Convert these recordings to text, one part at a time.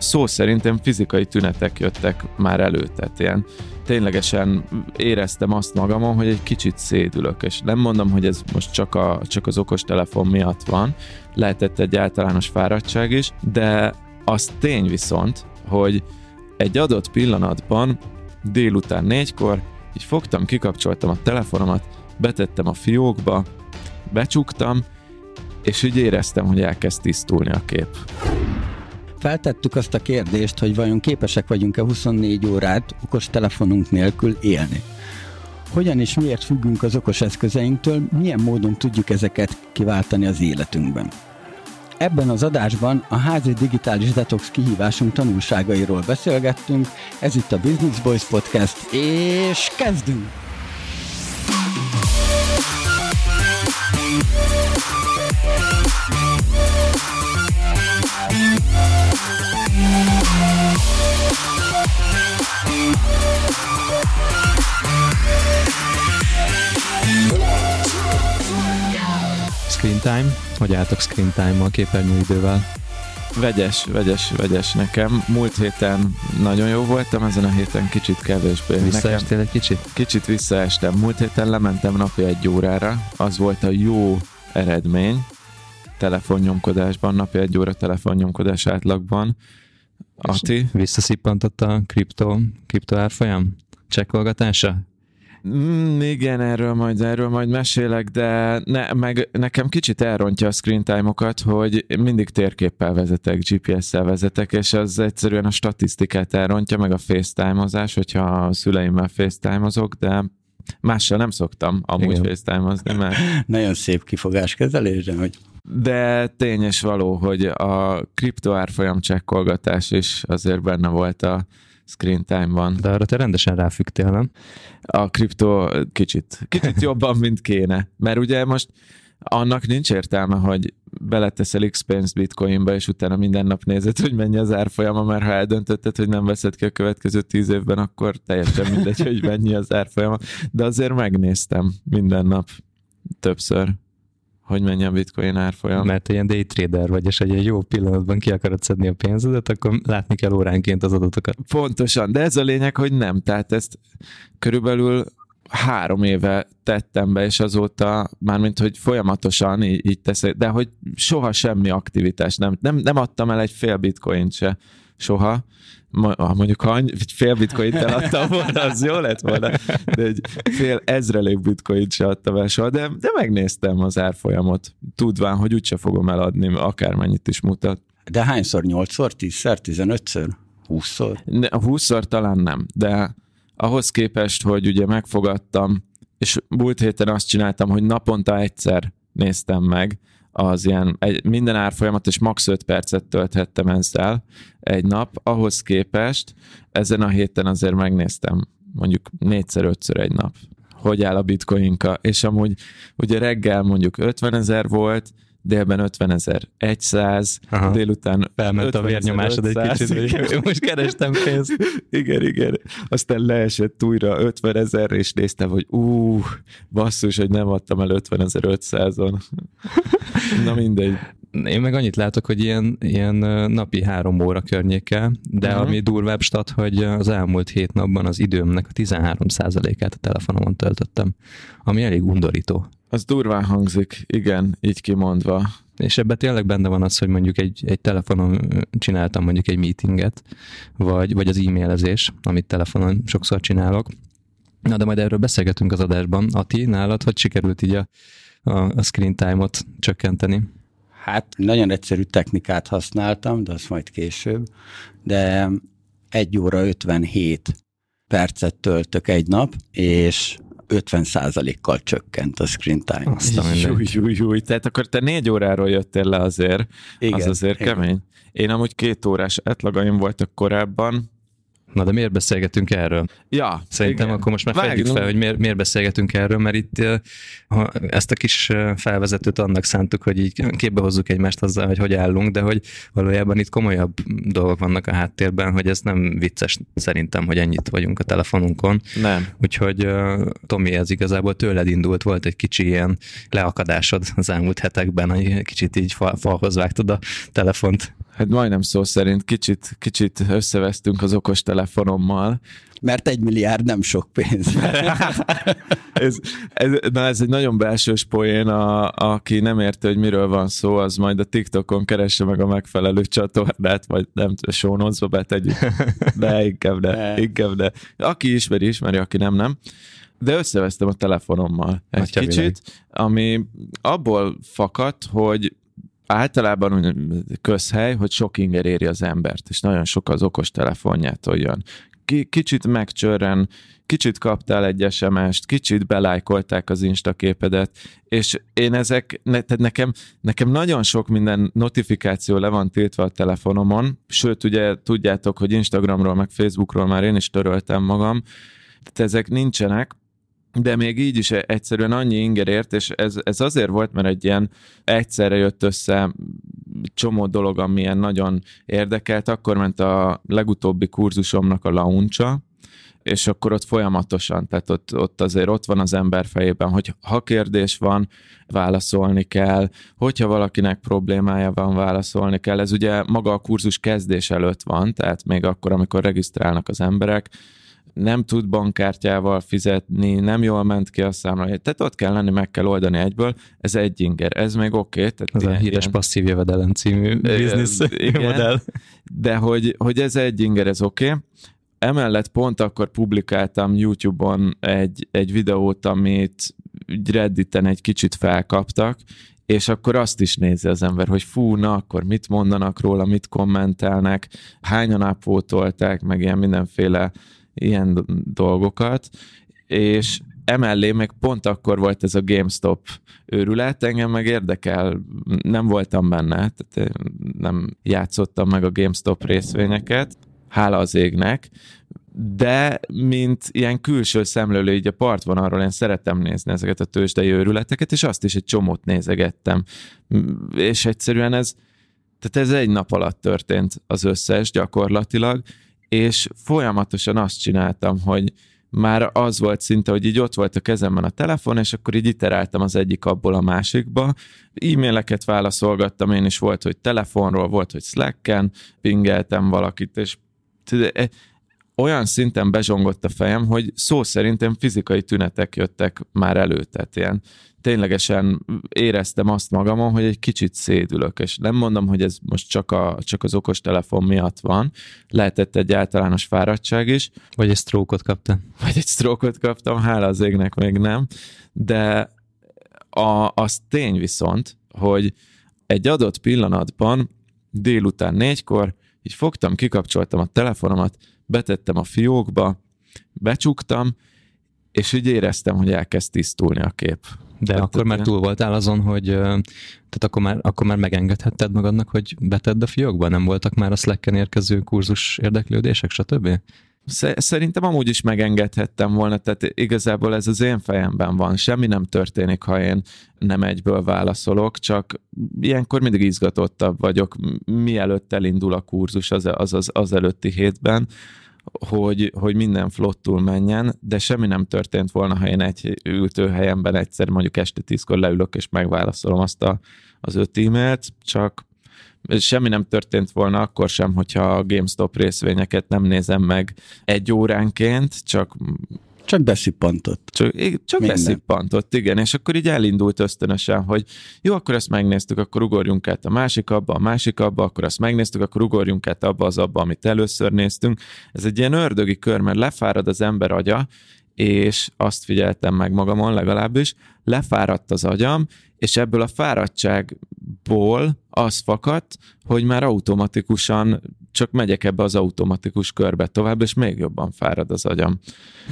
szó szerintem fizikai tünetek jöttek már elő, tehát ilyen ténylegesen éreztem azt magamon, hogy egy kicsit szédülök, és nem mondom, hogy ez most csak, a, csak az okos telefon miatt van, lehetett egy általános fáradtság is, de az tény viszont, hogy egy adott pillanatban délután négykor így fogtam, kikapcsoltam a telefonomat, betettem a fiókba, becsuktam, és úgy éreztem, hogy elkezd tisztulni a kép. Feltettük azt a kérdést, hogy vajon képesek vagyunk-e 24 órát okos telefonunk nélkül élni. Hogyan és miért függünk az okos eszközeinktől, milyen módon tudjuk ezeket kiváltani az életünkben. Ebben az adásban a házi digitális detox kihívásunk tanulságairól beszélgettünk, ez itt a Business Boys Podcast, és kezdünk! Screen time? Hogy álltok screen time-mal, képernyőidővel? Vegyes, vegyes, vegyes nekem. Múlt héten nagyon jó voltam, ezen a héten kicsit kevésbé. Visszaestél egy kicsit? Kicsit visszaestem. Múlt héten lementem napi egy órára, az volt a jó eredmény telefonnyomkodásban, napi egy óra telefonnyomkodás átlagban. Ati? Visszaszippantott a kripto, kripto árfolyam csekkolgatása? Mm, igen, erről majd, erről majd mesélek, de ne, meg nekem kicsit elrontja a screen time-okat, hogy mindig térképpel vezetek, GPS-szel vezetek, és az egyszerűen a statisztikát elrontja, meg a FaceTime-ozás, hogyha a szüleimmel FaceTime-ozok, de mással nem szoktam amúgy. FaceTime-ozni, mert... Nagyon szép kifogáskezelés, de hogy... De tényes való, hogy a kriptoárfolyam csekkolgatás is azért benne volt a screen time-ban. De arra te rendesen ráfügtél, nem? A kripto kicsit, kicsit jobban, mint kéne. Mert ugye most annak nincs értelme, hogy beleteszel X pénzt bitcoinba, és utána minden nap nézed, hogy mennyi az árfolyama, mert ha eldöntötted, hogy nem veszed ki a következő tíz évben, akkor teljesen mindegy, hogy mennyi az árfolyama. De azért megnéztem minden nap többször hogy a bitcoin árfolyam. Mert ilyen day trader vagy, és egy jó pillanatban ki akarod szedni a pénzedet, akkor látni kell óránként az adatokat. Pontosan, de ez a lényeg, hogy nem. Tehát ezt körülbelül három éve tettem be, és azóta mármint, hogy folyamatosan így, így teszek, de hogy soha semmi aktivitás nem, nem, nem adtam el egy fél bitcoin se soha, mondjuk ha egy fél bitcoint eladtam volna, az jó lett volna, de egy fél ezrelék bitcoint se adtam el soha, de, de megnéztem az árfolyamot, tudván, hogy úgyse fogom eladni, akármennyit is mutat. De hányszor? 8-szor, 10-szer, 15-ször, 20-szor? A 20-szor talán nem, de ahhoz képest, hogy ugye megfogadtam, és múlt héten azt csináltam, hogy naponta egyszer néztem meg, az ilyen egy, minden árfolyamat, és max. 5 percet tölthettem ezzel egy nap, ahhoz képest ezen a héten azért megnéztem mondjuk négyszer, ötször egy nap, hogy áll a bitcoinka, és amúgy ugye reggel mondjuk 50 ezer volt, délben 50 ezer 100, Aha. délután Felment a vérnyomásod egy kicsit, hogy most kerestem pénzt. igen, igen. Aztán leesett újra 50 ezer, és néztem, hogy ú, basszus, hogy nem adtam el 50 ezer 500-on. Na mindegy. Én meg annyit látok, hogy ilyen, ilyen napi három óra környéke, de uh-huh. ami durvább stat, hogy az elmúlt hét napban az időmnek a 13%-át a telefonomon töltöttem, ami elég undorító. Az durván hangzik, igen, így kimondva. És ebben tényleg benne van az, hogy mondjuk egy, egy telefonon csináltam mondjuk egy meetinget, vagy, vagy az e-mailezés, amit telefonon sokszor csinálok. Na, de majd erről beszélgetünk az adásban. Ati, nálad hogy sikerült így a, a, a screen time-ot csökkenteni? Hát nagyon egyszerű technikát használtam, de azt majd később, de egy óra 57 percet töltök egy nap, és 50%-kal csökkent a screen time. Azt a júj, júj, júj. Tehát akkor te négy óráról jöttél le azért, igen, az azért igen. kemény. Én amúgy két órás átlagaim voltak korábban, Na de miért beszélgetünk erről? Ja, Szerintem igen. akkor most már fejtjük fel, hogy miért, miért beszélgetünk erről, mert itt ha ezt a kis felvezetőt annak szántuk, hogy így képbe hozzuk egymást azzal, hogy hogy állunk, de hogy valójában itt komolyabb dolgok vannak a háttérben, hogy ez nem vicces szerintem, hogy ennyit vagyunk a telefonunkon. Nem. Úgyhogy Tomi, ez igazából tőled indult, volt egy kicsi ilyen leakadásod az elmúlt hetekben, hogy kicsit így falhoz vágtad a telefont. Hát majdnem szó szerint kicsit, kicsit összevesztünk az okos telefonommal. Mert egy milliárd nem sok pénz. ez, ez, na ez egy nagyon belsős poén, a, aki nem érte, hogy miről van szó, az majd a TikTokon keresse meg a megfelelő csatornát, vagy nem tudom, sónozba betegyük. De inkább de, inkább de. Aki ismeri, ismeri, aki nem, nem. De összevesztem a telefonommal egy Atya kicsit, világ. ami abból fakadt, hogy általában közhely, hogy sok inger éri az embert, és nagyon sok az okos telefonjától jön. Kicsit megcsörren, kicsit kaptál egy SMS-t, kicsit belájkolták az Insta képedet, és én ezek, ne, tehát nekem, nekem nagyon sok minden notifikáció le van tiltva a telefonomon, sőt, ugye tudjátok, hogy Instagramról, meg Facebookról már én is töröltem magam, tehát ezek nincsenek, de még így is egyszerűen annyi inger ért, és ez, ez azért volt, mert egy ilyen egyszerre jött össze csomó dolog, amilyen nagyon érdekelt. Akkor ment a legutóbbi kurzusomnak a launcsa, és akkor ott folyamatosan, tehát ott, ott azért ott van az ember fejében, hogy ha kérdés van, válaszolni kell, hogyha valakinek problémája van, válaszolni kell. Ez ugye maga a kurzus kezdés előtt van, tehát még akkor, amikor regisztrálnak az emberek, nem tud bankkártyával fizetni, nem jól ment ki a számla. Tehát ott kell lenni, meg kell oldani egyből. Ez egy inger, ez még oké. Okay, ez a híres ilyen... passzív jövedelem című biznisz modell. De hogy, hogy ez egy inger, ez oké. Okay. Emellett pont akkor publikáltam YouTube-on egy, egy videót, amit Redditen egy kicsit felkaptak, és akkor azt is nézi az ember, hogy fú, na akkor mit mondanak róla, mit kommentelnek, hányan ápótolták, meg ilyen mindenféle ilyen dolgokat, és emellé meg pont akkor volt ez a GameStop őrület, engem meg érdekel, nem voltam benne, tehát nem játszottam meg a GameStop részvényeket, hála az égnek, de mint ilyen külső szemlélő így a partvonalról én szeretem nézni ezeket a tőzsdei őrületeket, és azt is egy csomót nézegettem. És egyszerűen ez, tehát ez egy nap alatt történt az összes gyakorlatilag, és folyamatosan azt csináltam, hogy már az volt szinte, hogy így ott volt a kezemben a telefon, és akkor így iteráltam az egyik abból a másikba. E-maileket válaszolgattam, én is volt, hogy telefonról, volt, hogy Slacken, pingeltem valakit, és e, olyan szinten bezsongott a fejem, hogy szó szerintem fizikai tünetek jöttek már elő, tehát ilyen ténylegesen éreztem azt magamon, hogy egy kicsit szédülök, és nem mondom, hogy ez most csak, a, csak az okos telefon miatt van, lehetett egy általános fáradtság is. Vagy egy sztrókot kaptam. Vagy egy sztrókot kaptam, hála az égnek még nem, de a, az tény viszont, hogy egy adott pillanatban délután négykor így fogtam, kikapcsoltam a telefonomat, betettem a fiókba, becsuktam, és így éreztem, hogy elkezd tisztulni a kép. De hát, akkor már túl voltál azon, hogy tehát akkor már, akkor már megengedhetted magadnak, hogy betedd a fiókba? Nem voltak már a Slack-en érkező kurzus érdeklődések, stb.? Szerintem amúgy is megengedhettem volna, tehát igazából ez az én fejemben van. Semmi nem történik, ha én nem egyből válaszolok, csak ilyenkor mindig izgatottabb vagyok, mielőtt elindul a kurzus az, az, az, az előtti hétben, hogy, hogy minden flottul menjen, de semmi nem történt volna, ha én egy ültőhelyemben egyszer mondjuk este tízkor leülök és megválaszolom azt a, az öt e-mailt, csak semmi nem történt volna akkor sem, hogyha a GameStop részvényeket nem nézem meg egy óránként, csak csak beszippantott. Csak, csak beszippantott, igen, és akkor így elindult ösztönösen, hogy jó, akkor ezt megnéztük, akkor ugorjunk át a másik abba, a másik abba, akkor azt megnéztük, akkor ugorjunk át abba az abba, amit először néztünk. Ez egy ilyen ördögi kör, mert lefárad az ember agya, és azt figyeltem meg magamon legalábbis, lefáradt az agyam, és ebből a fáradtságból az fakadt, hogy már automatikusan csak megyek ebbe az automatikus körbe tovább, és még jobban fárad az agyam.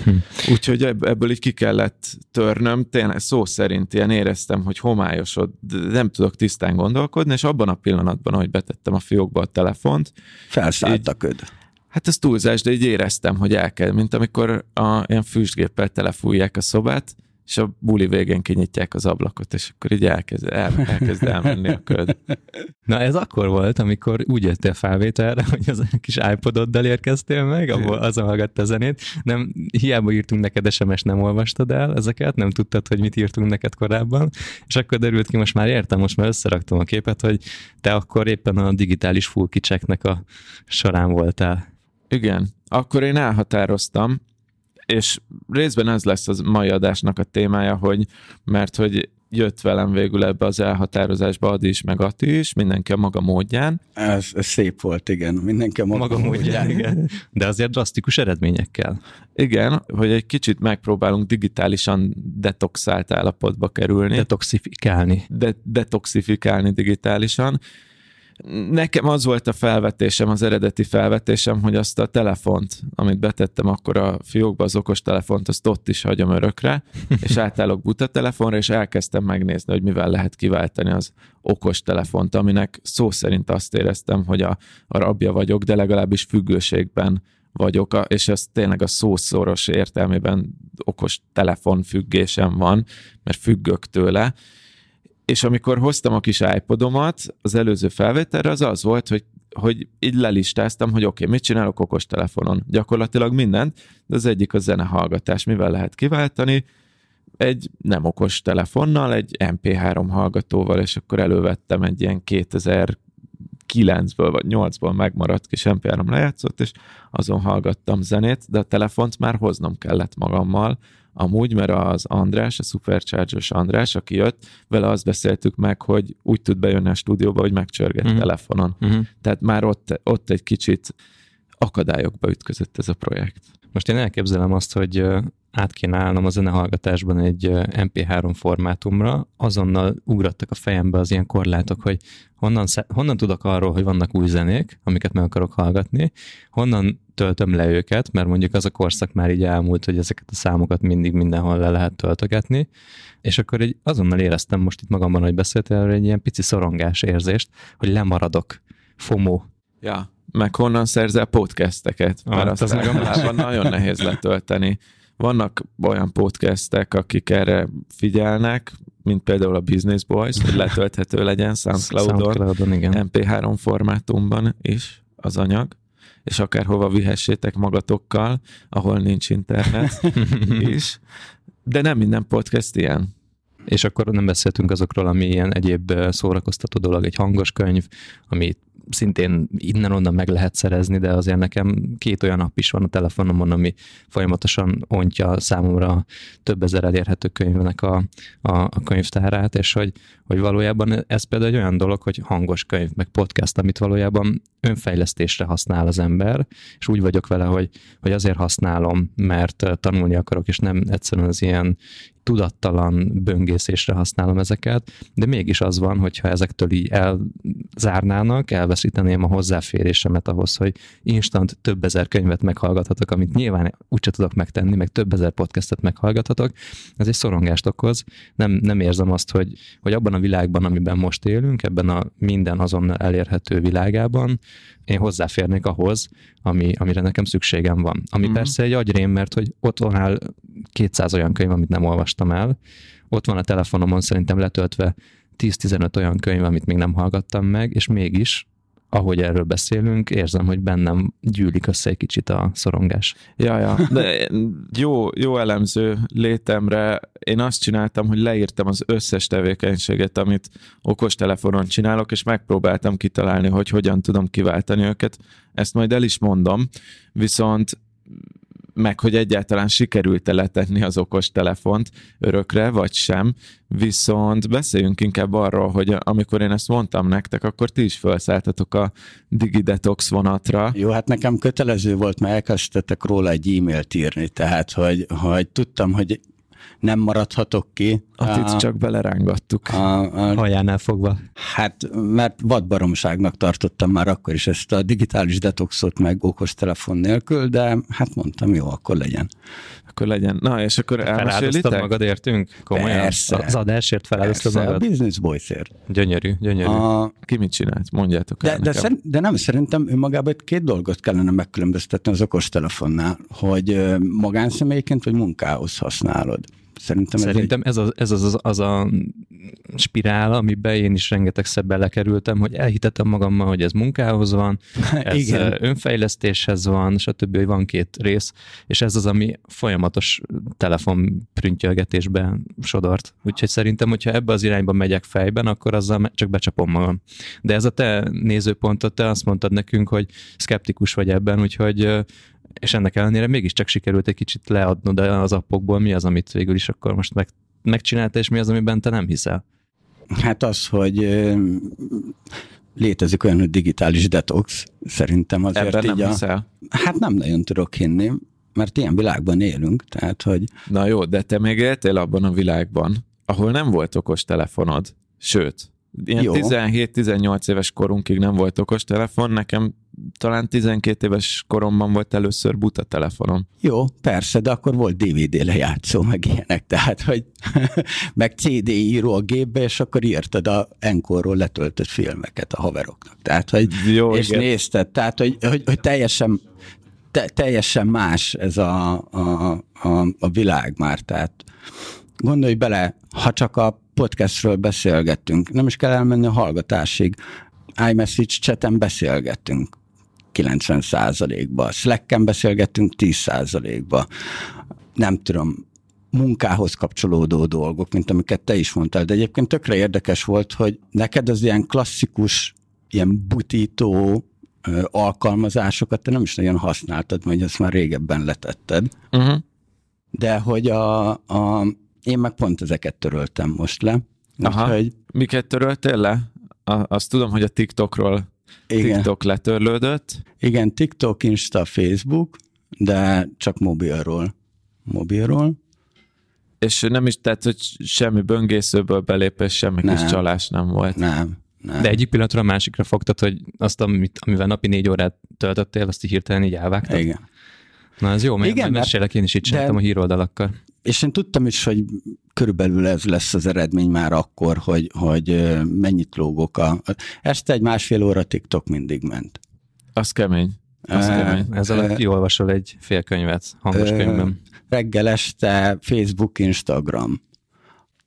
Hm. Úgyhogy ebből így ki kellett törnöm, tényleg szó szerint ilyen éreztem, hogy homályosod, nem tudok tisztán gondolkodni, és abban a pillanatban, hogy betettem a fiókba a telefont, felszállt a köd. Hát ez túlzás, de így éreztem, hogy el kell, mint amikor a, ilyen füstgéppel telefújják a szobát, és a buli végén kinyitják az ablakot, és akkor így elkezd, el, elkezd elmenni a köd. Na ez akkor volt, amikor úgy jöttél felvételre, hogy az kis iPododdal érkeztél meg, azon hallgatta a zenét. Nem, hiába írtunk neked sms nem olvastad el ezeket, nem tudtad, hogy mit írtunk neked korábban, és akkor derült ki, most már értem, most már összeraktam a képet, hogy te akkor éppen a digitális full a során voltál. Igen, akkor én elhatároztam, és részben ez lesz az mai adásnak a témája, hogy mert hogy jött velem végül ebbe az elhatározásba Adi is, meg Ati is, mindenki a maga módján. Ez, ez szép volt, igen. Mindenki a maga, maga módján. módján. Igen. De azért drasztikus eredményekkel. Igen, hogy egy kicsit megpróbálunk digitálisan detoxált állapotba kerülni. Detoxifikálni. De, detoxifikálni digitálisan, Nekem az volt a felvetésem, az eredeti felvetésem, hogy azt a telefont, amit betettem akkor a fiókba, az okos telefont, azt ott is hagyom örökre, és átállok buta telefonra, és elkezdtem megnézni, hogy mivel lehet kiváltani az okos telefont, aminek szó szerint azt éreztem, hogy a, a rabja vagyok, de legalábbis függőségben vagyok, és ez tényleg a szószoros értelmében okos telefon függésem van, mert függök tőle, és amikor hoztam a kis iPodomat az előző felvételre, az az volt, hogy, hogy így lelistáztam, hogy oké, okay, mit csinálok okos telefonon. Gyakorlatilag mindent, de az egyik a zenehallgatás. Mivel lehet kiváltani? Egy nem okos telefonnal, egy MP3 hallgatóval, és akkor elővettem egy ilyen 2009-ből vagy 8-ból megmaradt kis MP3 lejátszott, és azon hallgattam zenét, de a telefont már hoznom kellett magammal, amúgy, mert az András, a Supercharger-os András, aki jött, vele azt beszéltük meg, hogy úgy tud bejönni a stúdióba, hogy megcsörget uh-huh. telefonon. Uh-huh. Tehát már ott, ott egy kicsit akadályokba ütközött ez a projekt. Most én elképzelem azt, hogy át kéne állnom a zenehallgatásban egy MP3 formátumra, azonnal ugrattak a fejembe az ilyen korlátok, hogy honnan, honnan tudok arról, hogy vannak új zenék, amiket meg akarok hallgatni, honnan töltöm le őket, mert mondjuk az a korszak már így elmúlt, hogy ezeket a számokat mindig mindenhol le lehet töltögetni, és akkor egy, azonnal éreztem most itt magamban, hogy beszéltél egy ilyen pici szorongás érzést, hogy lemaradok, FOMO. Ja, meg honnan szerzel podcasteket, mert ah, azt az általában nagyon nehéz letölteni. Vannak olyan podcastek, akik erre figyelnek, mint például a Business Boys, hogy letölthető legyen SoundCloud-on, SoundCloud-on igen. MP3 formátumban is az anyag, és akárhova vihessétek magatokkal, ahol nincs internet is. De nem minden podcast ilyen. És akkor nem beszéltünk azokról, ami ilyen egyéb szórakoztató dolog, egy hangos könyv, amit szintén innen-onnan meg lehet szerezni, de azért nekem két olyan app is van a telefonomon, ami folyamatosan ontja számomra több ezer elérhető könyvnek a, a, a könyvtárát, és hogy, hogy valójában ez például egy olyan dolog, hogy hangos könyv, meg podcast, amit valójában önfejlesztésre használ az ember, és úgy vagyok vele, hogy, hogy azért használom, mert tanulni akarok, és nem egyszerűen az ilyen tudattalan böngészésre használom ezeket, de mégis az van, hogyha ezektől így elzárnának, elveszíteném a hozzáférésemet ahhoz, hogy instant több ezer könyvet meghallgathatok, amit nyilván úgyse tudok megtenni, meg több ezer podcastet meghallgathatok, ez egy szorongást okoz. Nem, nem érzem azt, hogy, hogy abban a világban, amiben most élünk, ebben a minden azonnal elérhető világában, én hozzáférnék ahhoz, ami, amire nekem szükségem van. Ami mm. persze egy agyrém, mert hogy ott van áll 200 olyan könyv, amit nem olvastam el, ott van a telefonomon szerintem letöltve 10-15 olyan könyv, amit még nem hallgattam meg, és mégis ahogy erről beszélünk, érzem, hogy bennem gyűlik össze egy kicsit a szorongás. Ja, ja, de jó, jó elemző létemre én azt csináltam, hogy leírtam az összes tevékenységet, amit okostelefonon csinálok, és megpróbáltam kitalálni, hogy hogyan tudom kiváltani őket. Ezt majd el is mondom, viszont meg hogy egyáltalán sikerült-e letenni az okos telefont örökre, vagy sem. Viszont beszéljünk inkább arról, hogy amikor én ezt mondtam nektek, akkor ti is felszálltatok a DigiDetox vonatra. Jó, hát nekem kötelező volt, mert elkezdtetek róla egy e-mailt írni, tehát hogy, hogy tudtam, hogy nem maradhatok ki. A csak belerángattuk. A, a, Hajánál fogva. Hát, mert vadbaromságnak tartottam már akkor is ezt a digitális detoxot meg okos telefon nélkül, de hát mondtam, jó, akkor legyen. Akkor legyen. Na, és akkor elmesélitek? magad értünk? Komolyan? Persze. Az adásért feláldoztad magad? a business boysért. Gyönyörű, gyönyörű. A... Ki mit csinált? Mondjátok de, de, szer- de nem, szerintem önmagában két dolgot kellene megkülönböztetni az okos telefonnál, hogy magánszemélyként vagy munkához használod. Szerintem, Szerintem ez, egy... ez, az, ez az, az a spirál, amiben én is rengetegszer belekerültem, hogy elhitettem magammal, hogy ez munkához van, ez Igen. önfejlesztéshez van, stb. hogy van két rész, és ez az, ami folyamatos telefon prüntjölgetésbe sodort. Úgyhogy szerintem, hogyha ebbe az irányba megyek fejben, akkor azzal csak becsapom magam. De ez a te nézőpontot, te azt mondtad nekünk, hogy szkeptikus vagy ebben, úgyhogy és ennek ellenére mégiscsak sikerült egy kicsit leadnod az appokból, mi az, amit végül is akkor most meg, megcsinálta, és mi az, amiben te nem hiszel? Hát az, hogy létezik olyan, hogy digitális detox, szerintem azért Ebben így nem a... Hiszel? Hát nem nagyon tudok hinni, mert ilyen világban élünk, tehát hogy... Na jó, de te még éltél abban a világban, ahol nem volt okos telefonod, sőt, Ilyen 17-18 éves korunkig nem volt okos telefon, nekem talán 12 éves koromban volt először buta telefonom. Jó, persze, de akkor volt DVD lejátszó, meg ilyenek, tehát, hogy meg CD író a gépbe, és akkor írtad a Enkorról letöltött filmeket a haveroknak. Tehát, hogy, Jó, és igen. nézted, tehát, hogy, hogy, hogy teljesen te, teljesen más ez a, a, a, a világ már, tehát gondolj bele, ha csak a podcastről beszélgettünk, nem is kell elmenni a hallgatásig, iMessage chaten beszélgettünk 90 ba Slack-en beszélgettünk 10% ba nem tudom, munkához kapcsolódó dolgok, mint amiket te is mondtál, de egyébként tökre érdekes volt, hogy neked az ilyen klasszikus, ilyen butító alkalmazásokat te nem is nagyon használtad, mert ezt már régebben letetted. Uh-huh. De hogy a, a én meg pont ezeket töröltem most le. Aha. Úgyhogy... Miket töröltél le? A, azt tudom, hogy a TikTokról igen. TikTok letörlődött. Igen, TikTok, Insta, Facebook, de csak mobilról. Mobilról. És nem is, tehát, hogy semmi böngészőből belépés, semmi nem. kis csalás nem volt. Nem. Nem. De egyik pillanatra a másikra fogtad, hogy azt, amit, amivel napi négy órát töltöttél, azt így hirtelen így elvágtad? Igen. Na ez jó, mert Igen, mesélek, én is így csináltam a híroldalakkal. És én tudtam is, hogy körülbelül ez lesz az eredmény már akkor, hogy, hogy mennyit lógok a... Este egy másfél óra TikTok mindig ment. Az kemény. Az uh, kemény. Ez alatt kiolvasol egy fél könyvet hangos könyvben. Reggel este Facebook, Instagram.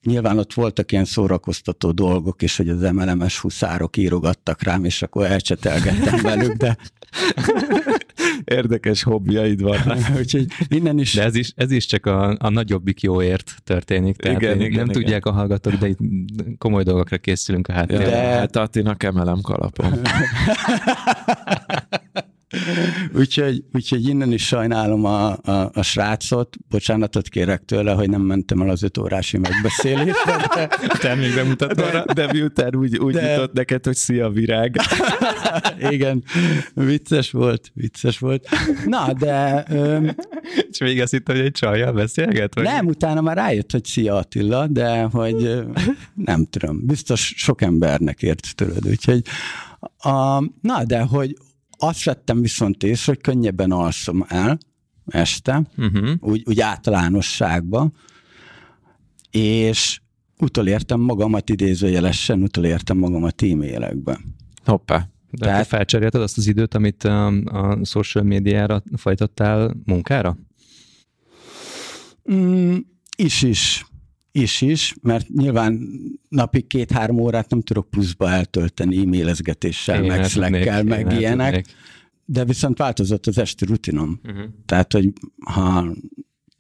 Nyilván ott voltak ilyen szórakoztató dolgok is, hogy az MLMS huszárok írogattak rám, és akkor elcsetelgettem velük, de Érdekes hobbiaid vannak. Úgyhogy innen is... De ez is, ez is csak a, a nagyobbik jóért történik. Tehát igen, igen, nem igen. tudják a hallgatók, de itt komoly dolgokra készülünk a háttérben. De... Hát Attinak emelem kalapom. úgyhogy, úgyhogy innen is sajnálom a, a, a srácot, bocsánatot kérek tőle, hogy nem mentem el az öt órási megbeszélésre. De, Termékbemutatóra. De, de miután úgy, úgy de... jutott neked, hogy szia virág. Igen, vicces volt, vicces volt. Na, de... Öm... És még azt hittem, hogy egy csajjal beszélget? Vagy? Nem, utána már rájött, hogy szia Attila, de hogy nem tudom, biztos sok embernek ért tőled, úgyhogy a, na, de hogy azt vettem viszont észre, hogy könnyebben alszom el este, uh-huh. úgy, úgy általánosságban, és utolértem magamat idézőjelesen, utolértem magamat e-mailekbe. Hoppá. De Tehát, felcserélted azt az időt, amit a, a social médiára fajtottál munkára? Mm, is is is is, mert nyilván napi két-három órát nem tudok pluszba eltölteni e-mailezgetéssel, meg slack meg ilyenek. Tudnék. De viszont változott az esti rutinom. Uh-huh. Tehát, hogy ha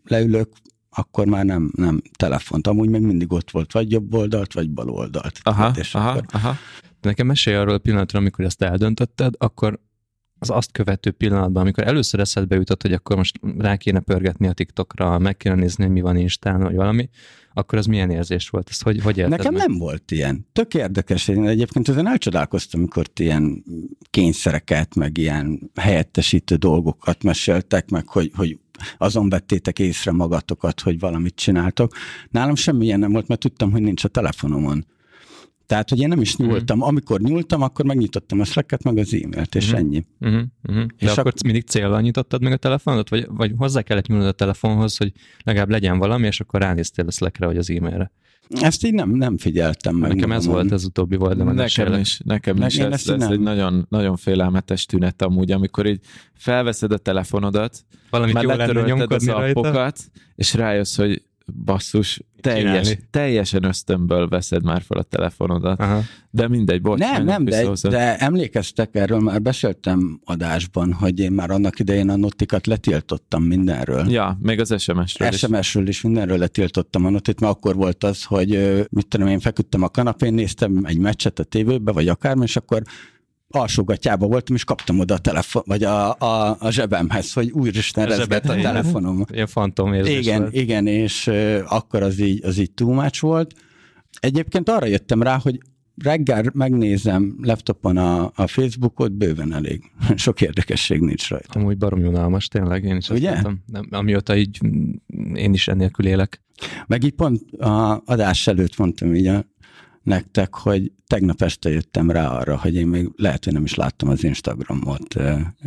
leülök, akkor már nem, nem telefont. Amúgy meg mindig ott volt, vagy jobb oldalt, vagy bal oldalt. Aha, hát, és aha, akkor... aha. Nekem mesélj arról a pillanatra, amikor ezt eldöntötted, akkor az azt követő pillanatban, amikor először eszedbe jutott, hogy akkor most rá kéne pörgetni a TikTokra, meg kéne nézni, hogy mi van Instán, vagy valami, akkor az milyen érzés volt? Ez hogy, hogy Nekem meg? nem volt ilyen. Tök érdekes. Én egyébként ezen elcsodálkoztam, amikor ilyen kényszereket, meg ilyen helyettesítő dolgokat meséltek, meg hogy, hogy azon vettétek észre magatokat, hogy valamit csináltok. Nálam semmi ilyen nem volt, mert tudtam, hogy nincs a telefonomon. Tehát, hogy én nem is nyúltam. Mm. Amikor nyúltam, akkor megnyitottam a slack meg az e-mailt, és mm. ennyi. Mm-hmm. Mm-hmm. De és akkor ak- mindig célra nyitottad meg a telefonot, vagy, vagy hozzá kellett nyúlnod a telefonhoz, hogy legalább legyen valami, és akkor ránéztél a Slackre, vagy az e-mailre? Ezt így nem, nem figyeltem meg. Nekem ez volt az utóbbi volt, de nekem is, nekem ne, is ez, ez nem. egy nagyon, nagyon félelmetes tünet amúgy, amikor így felveszed a telefonodat, Valamit már letörölted az appokat, és rájössz, hogy basszus, teljes, teljesen ösztönből veszed már fel a telefonodat. Aha. De mindegy, bocs. Nem, nem, de, de emlékeztek erről, már beszéltem adásban, hogy én már annak idején a notikat letiltottam mindenről. Ja, még az SMS-ről SMS-ről is. is mindenről letiltottam a notit, mert akkor volt az, hogy mit tudom, én feküdtem a kanapén, néztem egy meccset a tévőbe, vagy akármi, és akkor alsógatjába voltam, és kaptam oda a telefon, vagy a, a, a zsebemhez, hogy úristen rezgett a telefonom. Ilyen fantom Igen, volt. igen, és uh, akkor az így, az így too much volt. Egyébként arra jöttem rá, hogy reggel megnézem laptopon a, a Facebookot, bőven elég. Sok érdekesség nincs rajta. Amúgy barom unalmas, tényleg, én is Ugye? azt mondtam. Nem, amióta így én is ennélkül élek. Meg így pont a adás előtt mondtam így a nektek, hogy tegnap este jöttem rá arra, hogy én még lehet, hogy nem is láttam az Instagramot.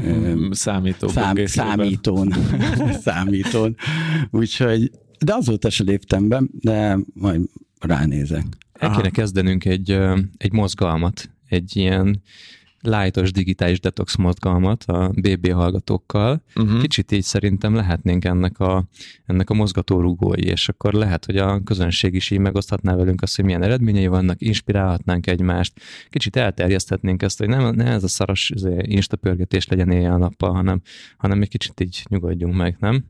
Mm, számító szám, számítón. számítón. Úgyhogy, de azóta se léptem be, de majd ránézek. El kéne kezdenünk egy, egy mozgalmat, egy ilyen lightos digitális detox mozgalmat a BB hallgatókkal. Uh-huh. Kicsit így szerintem lehetnénk ennek a, ennek a mozgatórugói, és akkor lehet, hogy a közönség is így megoszthatná velünk azt, hogy milyen eredményei vannak, inspirálhatnánk egymást, kicsit elterjeszthetnénk ezt, hogy nem, ne ez a szaros izé, instapörgetés legyen éjjel-nappal, hanem, hanem egy kicsit így nyugodjunk meg, nem?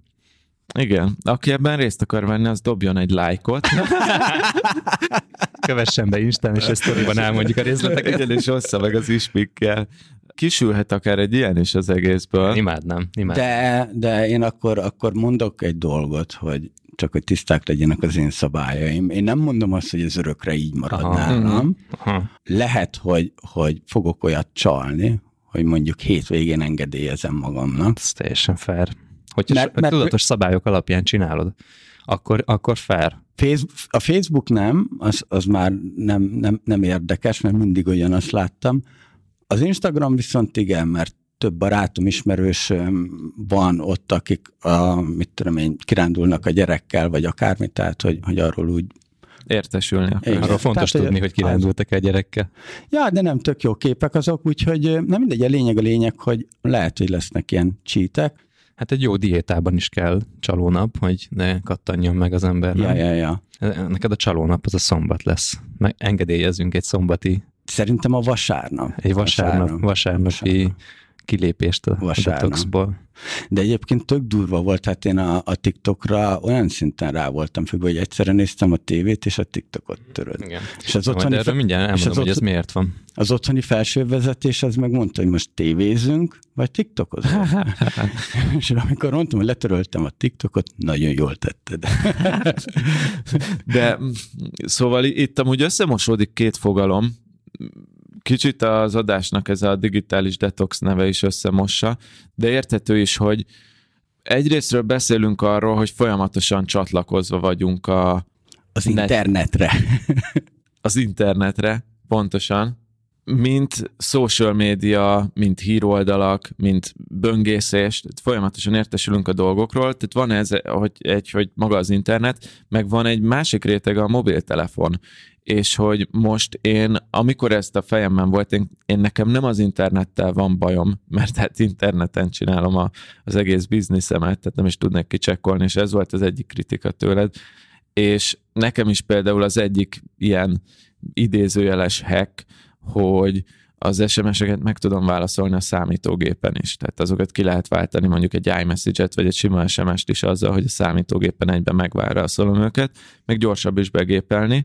Igen, aki ebben részt akar venni, az dobjon egy lájkot. Kövessen be Instán, és ezt sztoriban elmondjuk a részleteket. Igen, és ossza meg az ispikkel. Kisülhet akár egy ilyen is az egészből. Imádnám, imádnám. De, de én akkor, akkor mondok egy dolgot, hogy csak hogy tiszták legyenek az én szabályaim. Én nem mondom azt, hogy ez örökre így marad Aha. nálam. Aha. Lehet, hogy, hogy fogok olyat csalni, hogy mondjuk hétvégén engedélyezem magamnak. Ez teljesen fair. Hogyha mert, mert, tudatos szabályok alapján csinálod, akkor, akkor fair. A Facebook nem, az, az már nem, nem, nem érdekes, mert mindig olyan azt láttam. Az Instagram viszont igen, mert több barátom, ismerős van ott, akik a, mit tudom én, kirándulnak a gyerekkel, vagy akármi, tehát hogy, hogy arról úgy értesülni. Igen. Arról fontos Tehát, tudni, hogy kirándultak egy gyerekkel. Ja, de nem tök jó képek azok, úgyhogy nem mindegy, a lényeg a lényeg, hogy lehet, hogy lesznek ilyen csítek, Hát egy jó diétában is kell csalónap, hogy ne kattanjon meg az ember. Ja, ja, ja. Neked a csalónap az a szombat lesz. Meg engedélyezünk egy szombati. Szerintem a vasárnap. Egy vasárnap, vasárnap vasárnapi vasárnap kilépést a Vasárnap. detoxból. De egyébként tök durva volt, hát én a, a TikTokra olyan szinten rá voltam függve, hogy egyszerűen néztem a tévét, és a TikTokot töröd. Igen. És az otthoni, erről mindjárt elmondom, az hogy ez miért van. Az otthoni felsővezetés az megmondta, hogy most tévézünk, vagy TikTokozunk. és amikor mondtam, hogy letöröltem a TikTokot, nagyon jól tetted. De szóval itt amúgy összemosódik két fogalom, kicsit az adásnak ez a digitális detox neve is összemossa, de érthető is, hogy egyrésztről beszélünk arról, hogy folyamatosan csatlakozva vagyunk a... Az net, internetre. az internetre, pontosan. Mint social média, mint híroldalak, mint böngészés, tehát folyamatosan értesülünk a dolgokról, tehát van ez, hogy, egy, hogy maga az internet, meg van egy másik réteg a mobiltelefon, és hogy most én, amikor ezt a fejemben volt, én, én nekem nem az internettel van bajom, mert hát interneten csinálom a, az egész bizniszemet, tehát nem is tudnék kicsekkolni, és ez volt az egyik kritika tőled, és nekem is például az egyik ilyen idézőjeles hack, hogy az SMS-eket meg tudom válaszolni a számítógépen is. Tehát azokat ki lehet váltani mondjuk egy iMessage-et, vagy egy sima SMS-t is azzal, hogy a számítógépen egyben megválaszolom őket, meg gyorsabb is begépelni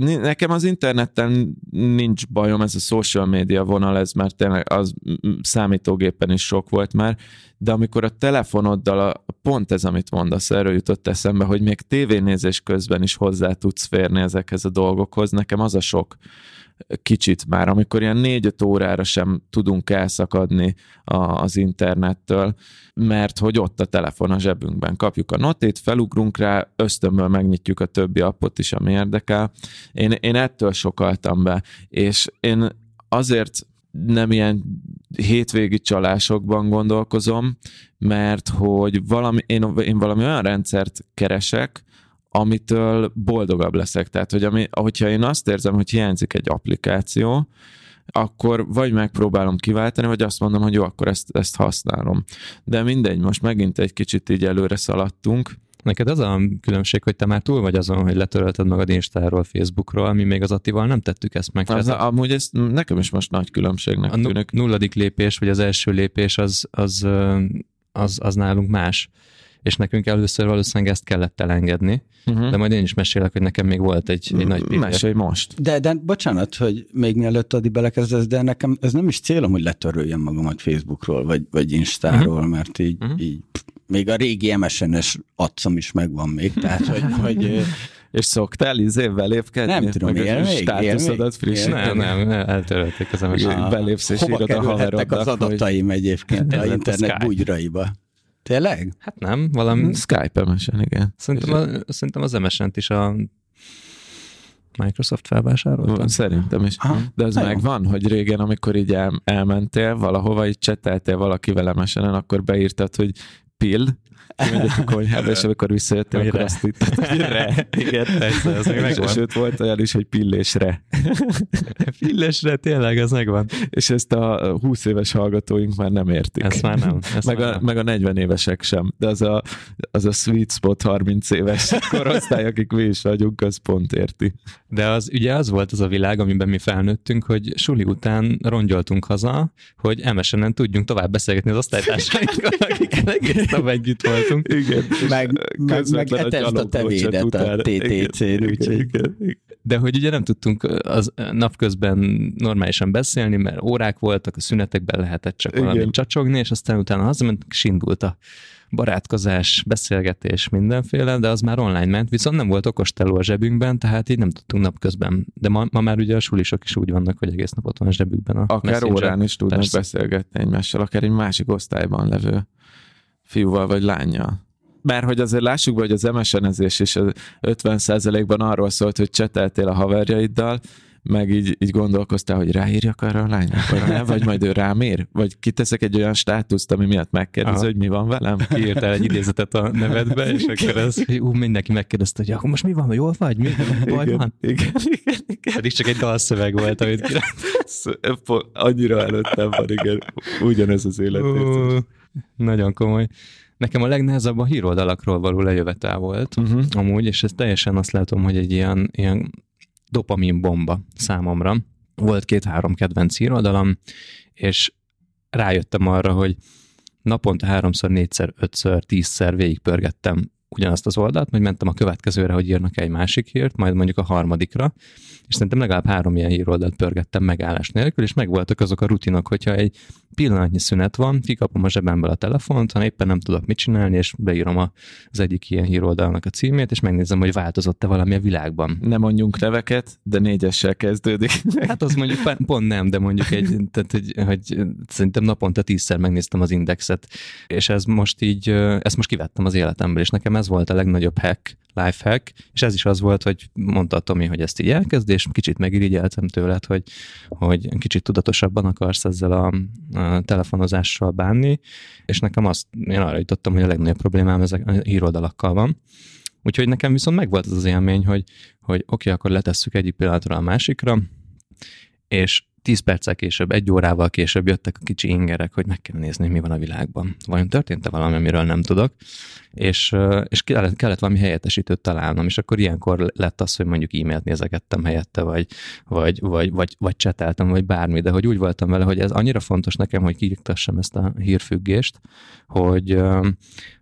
nekem az interneten nincs bajom, ez a social media vonal, ez már tényleg az számítógépen is sok volt már, de amikor a telefonoddal, a, pont ez, amit mondasz, erről jutott eszembe, hogy még tévénézés közben is hozzá tudsz férni ezekhez a dolgokhoz, nekem az a sok kicsit már, amikor ilyen négy-öt órára sem tudunk elszakadni a, az internettől, mert hogy ott a telefon a zsebünkben. Kapjuk a notét, felugrunk rá, ösztönből megnyitjuk a többi appot is, ami érdekel. Én, én ettől sokaltam be, és én azért nem ilyen hétvégi csalásokban gondolkozom, mert hogy valami, én, én valami olyan rendszert keresek, amitől boldogabb leszek. Tehát, hogy ami, hogyha én azt érzem, hogy hiányzik egy applikáció, akkor vagy megpróbálom kiváltani, vagy azt mondom, hogy jó, akkor ezt, ezt használom. De mindegy, most megint egy kicsit így előre szaladtunk, Neked az a különbség, hogy te már túl vagy azon, hogy letörölted magad Instáról, Facebookról, mi még az Attival nem tettük ezt meg. Az, Tehát amúgy ez nekem is most nagy különbségnek a tűnik. nulladik lépés, vagy az első lépés az, az, az, az nálunk más. És nekünk először valószínűleg ezt kellett elengedni, Uh-huh. de majd én is mesélek, hogy nekem még volt egy, egy nagy pillér. Mesélj most. De, de bocsánat, hogy még mielőtt Adi belekezdesz, de nekem ez nem is célom, hogy letöröljem magamat Facebookról, vagy, vagy Instáról, uh-huh. mert így, uh-huh. így még a régi MSN-es atcom is megvan még, tehát hogy, hogy És szoktál izé belépkedni? Nem tudom, Meg él még? Státuszodat frissíteni? Nem, nem, eltörölték az MSN. Belépsz és hova írod a kerülhettek az haverodnak, hogy- adataim egyébként Ez a internet bugyraiba? Tényleg? Hát nem, valami, Skype MSN, igen. szerintem, a, szerintem az MSN-t is a Microsoft felvásárolta. Szerintem is. Aha. De jó. megvan, hogy régen, amikor így el, elmentél valahova, így cseteltél valakivel MSN-en, akkor beírtad, hogy bild. Kimegyek a konyhába, és amikor visszajöttél, akkor azt re. Igen. Persze, az És- megvan. Sőt, volt olyan is, hogy pillésre. Fillesre, tényleg, az megvan. És ezt a 20 éves hallgatóink már nem értik. Ezt már nem. Ezt meg már a, nem. meg a 40 évesek sem, de az a, az a sweet spot 30 éves korosztály, akik mi is vagyunk, az pont érti. De az ugye az volt az a világ, amiben mi felnőttünk, hogy suli után rongyoltunk haza, hogy MSN-en tudjunk tovább beszélgetni az osztálytársainkkal, akikkel egész nap együtt voltunk. Igen. Meg, meg, meg közvetlen a tevédet a. TTC-n, Igen, úgyhogy igen, igen. De hogy ugye nem tudtunk az napközben normálisan beszélni, mert órák voltak, a szünetekben lehetett csak Igen. valamit csacsogni, és aztán utána hazament, és indult a barátkozás, beszélgetés, mindenféle, de az már online ment, viszont nem volt okosteló a zsebünkben, tehát így nem tudtunk napközben. De ma, ma már ugye a sulisok is úgy vannak, hogy egész nap ott van a zsebükben a Akár Messenger. órán is tudnak Persze. beszélgetni egymással, akár egy másik osztályban levő fiúval vagy lányjal. Mert hogy azért lássuk be, hogy az MSN-ezés is az 50%-ban arról szólt, hogy cseteltél a haverjaiddal, meg így, így gondolkoztál, hogy ráírjak arra a lánynak, vagy nem, vagy majd ő rám ír, vagy kiteszek egy olyan státuszt, ami miatt megkérdezi, Aha. hogy mi van velem. Kiírtál egy idézetet a nevedbe, és akkor az, hogy ú, mindenki megkérdezte, hogy akkor most mi van, jól vagy, mi baj igen, van? igen, igen, igen. Pedig csak egy dalszöveg volt, amit királt. Annyira előttem van, igen. Ugyanez az életérzés. Ú, Nagyon komoly. Nekem a legnehezebb a híroldalakról való lejövetel volt, Uh-huh. amúgy, és ez teljesen azt látom, hogy egy ilyen, ilyen dopamin bomba számomra. Volt két-három kedvenc híroldalam, és rájöttem arra, hogy naponta háromszor, négyszer, ötször, tízszer végigpörgettem ugyanazt az oldalt, majd mentem a következőre, hogy írnak egy másik hírt, majd mondjuk a harmadikra, és szerintem legalább három ilyen híroldalt pörgettem megállás nélkül, és megvoltak azok a rutinok, hogyha egy pillanatnyi szünet van, kikapom a zsebemből a telefont, ha éppen nem tudok mit csinálni, és beírom az egyik ilyen híroldalnak a címét, és megnézem, hogy változott-e valami a világban. Nem mondjunk neveket, de négyessel kezdődik. Hát az mondjuk pont nem, de mondjuk egy, tehát hogy, hogy szerintem naponta tízszer megnéztem az indexet, és ez most így, ezt most kivettem az életemből, és nekem ez volt a legnagyobb hack, life hack, és ez is az volt, hogy mondta Tomi, hogy ezt így elkezd, és kicsit megirigyeltem tőled, hogy, hogy kicsit tudatosabban akarsz ezzel a, a telefonozással bánni, és nekem azt, én arra jutottam, hogy a legnagyobb problémám ezek a híroldalakkal van. Úgyhogy nekem viszont megvolt az az élmény, hogy, hogy oké, okay, akkor letesszük egyik pillanatra a másikra, és 10 perccel később, egy órával később jöttek a kicsi ingerek, hogy meg kell nézni, mi van a világban. Vajon történt-e valami, amiről nem tudok? És, és kellett, kellett valami helyettesítőt találnom, és akkor ilyenkor lett az, hogy mondjuk e-mailt nézegettem helyette, vagy, vagy, vagy, vagy, vagy cseteltem, vagy bármi, de hogy úgy voltam vele, hogy ez annyira fontos nekem, hogy kiiktassam ezt a hírfüggést, hogy,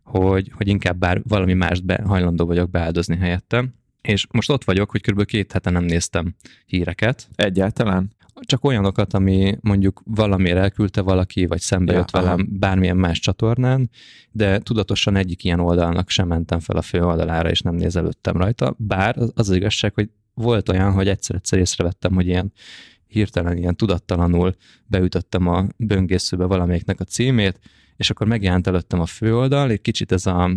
hogy, hogy inkább bár valami mást be, hajlandó vagyok beáldozni helyette. És most ott vagyok, hogy kb. két hete nem néztem híreket, Egyáltalán? Csak olyanokat, ami mondjuk valamiért elküldte valaki, vagy szembe Ja, jött velem aha. bármilyen más csatornán, de tudatosan egyik ilyen oldalnak sem mentem fel a fő oldalára, és nem nézelődtem rajta. Bár az az igazság, hogy volt olyan, hogy egyszer-egyszer észrevettem, hogy ilyen hirtelen, ilyen tudattalanul beütöttem a böngészőbe valamelyiknek a címét, és akkor megjelent előttem a főoldal, egy kicsit ez a,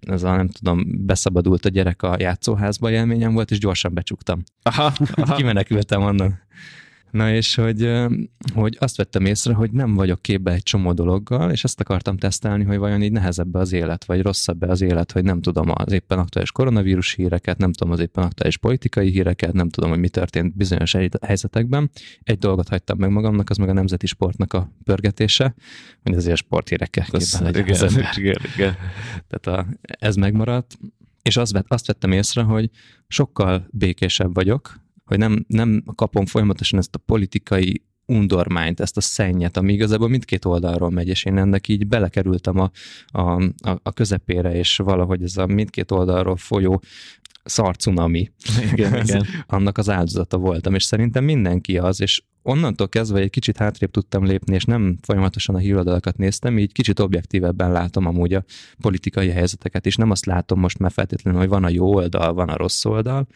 ez a, nem tudom, beszabadult a gyerek a játszóházba élményem volt, és gyorsan becsuktam. Aha, aha. Kimenekültem onnan. Na és hogy, hogy azt vettem észre, hogy nem vagyok képbe egy csomó dologgal, és ezt akartam tesztelni, hogy vajon így nehezebb az élet, vagy rosszabb az élet, hogy nem tudom az éppen aktuális koronavírus híreket, nem tudom az éppen aktuális politikai híreket, nem tudom, hogy mi történt bizonyos helyzetekben. Egy dolgot hagytam meg magamnak, az meg a nemzeti sportnak a pörgetése, hogy azért sporthírekkel képben legyen igen, az igen, igen. Tehát a, ez megmaradt, és azt, azt vettem észre, hogy sokkal békésebb vagyok, hogy nem, nem kapom folyamatosan ezt a politikai undormányt, ezt a szennyet, ami igazából mindkét oldalról megy, és én ennek így belekerültem a, a, a közepére, és valahogy ez a mindkét oldalról folyó szarcunami, igen, igen. annak az áldozata voltam, és szerintem mindenki az, és onnantól kezdve egy kicsit hátrébb tudtam lépni, és nem folyamatosan a híradalakat néztem, így kicsit objektívebben látom amúgy a politikai helyzeteket, és nem azt látom most már feltétlenül, hogy van a jó oldal, van a rossz oldal,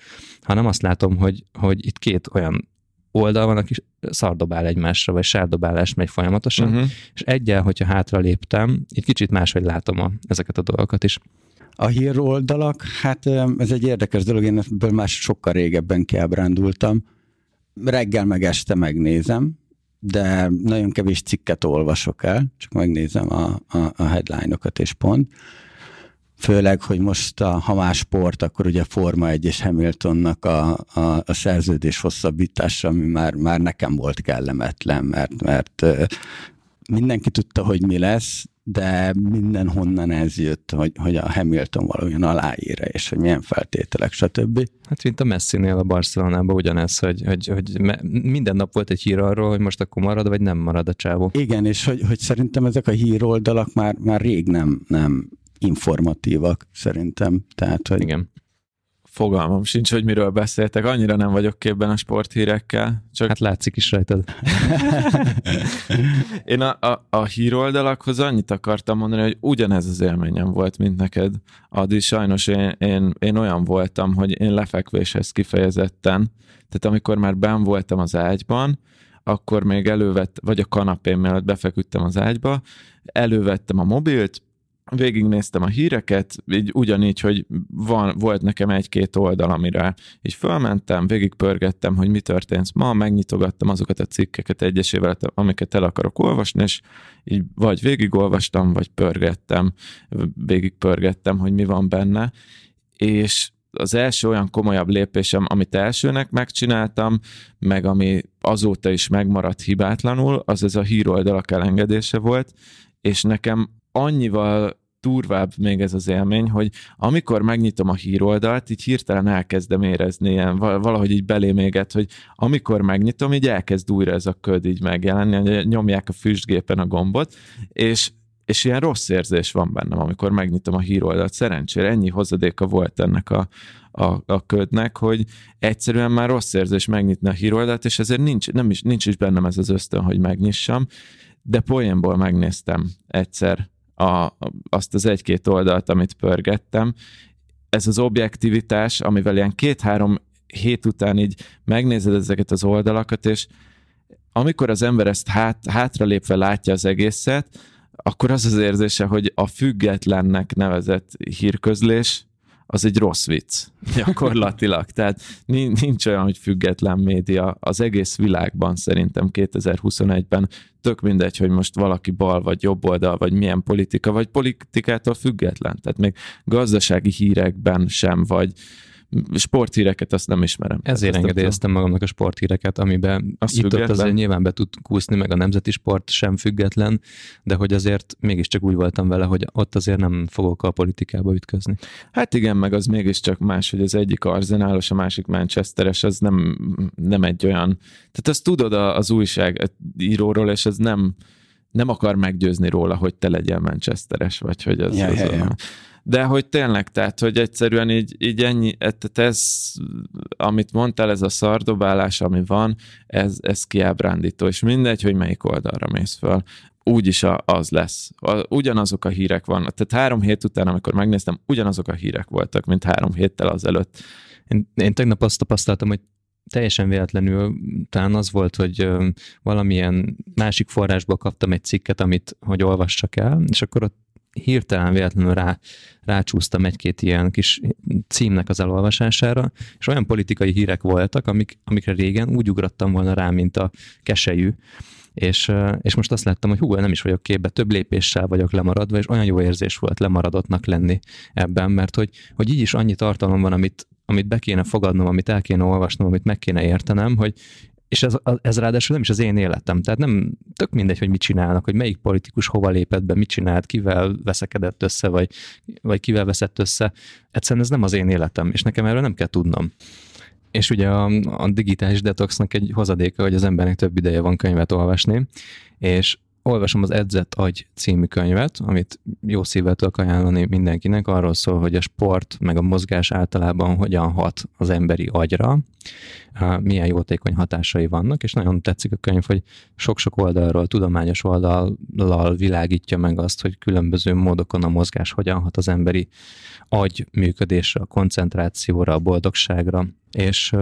hanem azt látom, hogy, hogy itt két olyan oldal van, aki szardobál egymásra, vagy sárdobálás megy folyamatosan, uh-huh. és egyel, hogyha hátra léptem, így kicsit máshogy látom a, ezeket a dolgokat is. A híroldalak, hát ez egy érdekes dolog, én ebből már sokkal régebben kiábrándultam. Reggel meg este megnézem, de nagyon kevés cikket olvasok el, csak megnézem a, a, a headline-okat és pont. Főleg, hogy most a, ha más sport, akkor ugye Forma 1 és Hamiltonnak a, a, a szerződés hosszabbítása, ami már, már nekem volt kellemetlen, mert, mert mindenki tudta, hogy mi lesz, de mindenhonnan ez jött, hogy, hogy a Hamilton valójában aláír és hogy milyen feltételek, stb. Hát mint a Messi-nél a Barcelonában ugyanez, hogy, hogy, hogy minden nap volt egy hír arról, hogy most akkor marad, vagy nem marad a csávó. Igen, és hogy, hogy szerintem ezek a híroldalak már, már rég nem, nem informatívak, szerintem. Tehát, hogy Igen. Fogalmam sincs, hogy miről beszéltek. Annyira nem vagyok képben a sporthírekkel. Csak... Hát látszik is rajtad. Én a, a, a híroldalakhoz annyit akartam mondani, hogy ugyanez az élményem volt, mint neked. Adi, sajnos én, én, én olyan voltam, hogy én lefekvéshez kifejezetten, tehát amikor már ben voltam az ágyban, akkor még elővett, vagy a kanapén mellett befeküdtem az ágyba, elővettem a mobilt, végignéztem a híreket, így ugyanígy, hogy van, volt nekem egy-két oldal, amire így fölmentem, végigpörgettem, hogy mi történt ma, megnyitogattam azokat a cikkeket egyesével, amiket el akarok olvasni, és így vagy végigolvastam, vagy pörgettem, végigpörgettem, hogy mi van benne, és az első olyan komolyabb lépésem, amit elsőnek megcsináltam, meg ami azóta is megmaradt hibátlanul, az ez a híroldalak elengedése volt, és nekem annyival durvább még ez az élmény, hogy amikor megnyitom a híroldalt, így hirtelen elkezdem érezni ilyen, valahogy így belém éget, hogy amikor megnyitom, így elkezd újra ez a köd így megjelenni, nyomják a füstgépen a gombot, és és ilyen rossz érzés van bennem, amikor megnyitom a híroldalt. Szerencsére ennyi hozadéka volt ennek a, a, a ködnek, hogy egyszerűen már rossz érzés megnyitni a híroldalt, és ezért nincs, nem is, nincs is bennem ez az ösztön, hogy megnyissam, de poénból megnéztem egyszer a, azt az egy-két oldalt, amit pörgettem. Ez az objektivitás, amivel ilyen két-három hét után így megnézed ezeket az oldalakat, és amikor az ember ezt hát, hátralépve látja az egészet, akkor az az érzése, hogy a függetlennek nevezett hírközlés az egy rossz vicc, gyakorlatilag. Tehát nincs olyan, hogy független média az egész világban szerintem 2021-ben tök mindegy, hogy most valaki bal vagy jobb oldal, vagy milyen politika, vagy politikától független. Tehát még gazdasági hírekben sem, vagy sporthíreket azt nem ismerem. Ezért ezt engedélyeztem magamnak a sporthíreket, amiben azt itt ott azért nyilván be tud kúszni, meg a nemzeti sport sem független, de hogy azért mégiscsak úgy voltam vele, hogy ott azért nem fogok a politikába ütközni. Hát igen, meg az mégiscsak más, hogy az egyik arzenálos, a másik Manchesteres, az nem, nem egy olyan, tehát azt tudod az újságíróról, és ez nem, nem akar meggyőzni róla, hogy te legyél Manchesteres, vagy hogy az, ja, az ja, ja de hogy tényleg, tehát, hogy egyszerűen így, így ennyi, e, tehát ez, amit mondtál, ez a szardobálás, ami van, ez, ez kiábrándító, és mindegy, hogy melyik oldalra mész föl úgyis az lesz. Ugyanazok a hírek vannak. Tehát három hét után, amikor megnéztem, ugyanazok a hírek voltak, mint három héttel azelőtt. Én, én tegnap azt tapasztaltam, hogy teljesen véletlenül talán az volt, hogy valamilyen másik forrásból kaptam egy cikket, amit hogy olvassak el, és akkor ott hirtelen véletlenül rá, rácsúsztam egy-két ilyen kis címnek az elolvasására, és olyan politikai hírek voltak, amik, amikre régen úgy ugrottam volna rá, mint a keselyű, és, és most azt láttam, hogy hú, nem is vagyok képbe, több lépéssel vagyok lemaradva, és olyan jó érzés volt lemaradottnak lenni ebben, mert hogy, hogy így is annyi tartalom van, amit, amit be kéne fogadnom, amit el kéne olvasnom, amit meg kéne értenem, hogy és ez, ez ráadásul nem is az én életem. Tehát nem tök mindegy, hogy mit csinálnak, hogy melyik politikus hova lépett be, mit csinált, kivel veszekedett össze, vagy, vagy kivel veszett össze. Egyszerűen ez nem az én életem, és nekem erről nem kell tudnom. És ugye a, a digitális detoxnak egy hozadéka, hogy az embernek több ideje van könyvet olvasni, és olvasom az Edzett Agy című könyvet, amit jó szívvel tudok ajánlani mindenkinek, arról szól, hogy a sport meg a mozgás általában hogyan hat az emberi agyra, milyen jótékony hatásai vannak, és nagyon tetszik a könyv, hogy sok-sok oldalról, tudományos oldallal világítja meg azt, hogy különböző módokon a mozgás hogyan hat az emberi agy működésre, a koncentrációra, a boldogságra, és,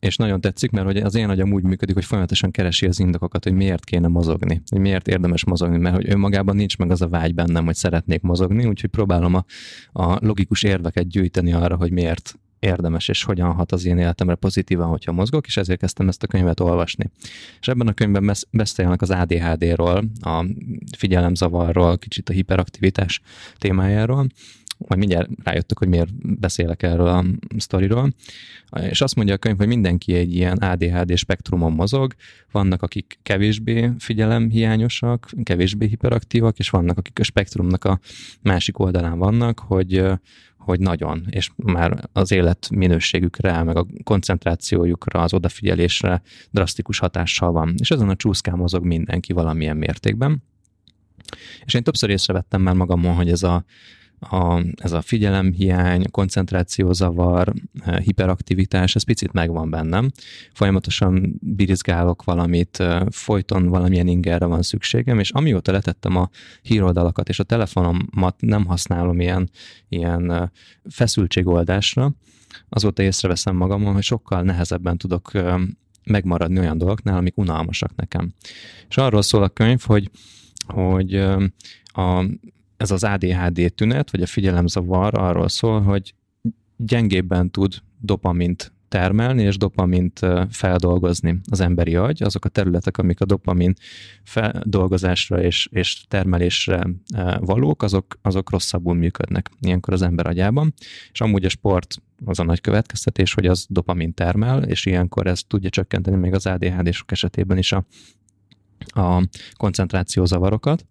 és nagyon tetszik, mert hogy az én agyam úgy működik, hogy folyamatosan keresi az indokokat, hogy miért kéne mozogni, hogy miért érdemes mozogni, mert hogy önmagában nincs meg az a vágy bennem, hogy szeretnék mozogni, úgyhogy próbálom a, a logikus érveket gyűjteni arra, hogy miért érdemes, és hogyan hat az én életemre pozitívan, hogyha mozgok, és ezért kezdtem ezt a könyvet olvasni. És ebben a könyvben beszélnek az ADHD-ról, a figyelemzavarról, kicsit a hiperaktivitás témájáról, majd mindjárt rájöttök, hogy miért beszélek erről a sztoriról. És azt mondja a könyv, hogy mindenki egy ilyen ADHD spektrumon mozog, vannak, akik kevésbé figyelemhiányosak, kevésbé hiperaktívak, és vannak, akik a spektrumnak a másik oldalán vannak, hogy hogy nagyon, és már az élet minőségükre, meg a koncentrációjukra, az odafigyelésre drasztikus hatással van. És ezen a csúszkán mozog mindenki valamilyen mértékben. És én többször észrevettem már magamon, hogy ez a a, ez a figyelemhiány, koncentrációzavar, eh, hiperaktivitás, ez picit megvan bennem. Folyamatosan birizgálok valamit, eh, folyton valamilyen ingerre van szükségem, és amióta letettem a híroldalakat, és a telefonomat nem használom ilyen, ilyen eh, feszültségoldásra, azóta észreveszem magamon, hogy sokkal nehezebben tudok megmaradni olyan dolgoknál, amik unalmasak nekem. És arról szól a könyv, hogy, hogy a ez az ADHD tünet, vagy a figyelemzavar arról szól, hogy gyengébben tud dopamint termelni és dopamint feldolgozni az emberi agy. Azok a területek, amik a dopamin feldolgozásra és, és termelésre valók, azok, azok rosszabbul működnek ilyenkor az ember agyában. És amúgy a sport az a nagy következtetés, hogy az dopamin termel, és ilyenkor ez tudja csökkenteni még az ADHD-sok esetében is a, a koncentrációzavarokat.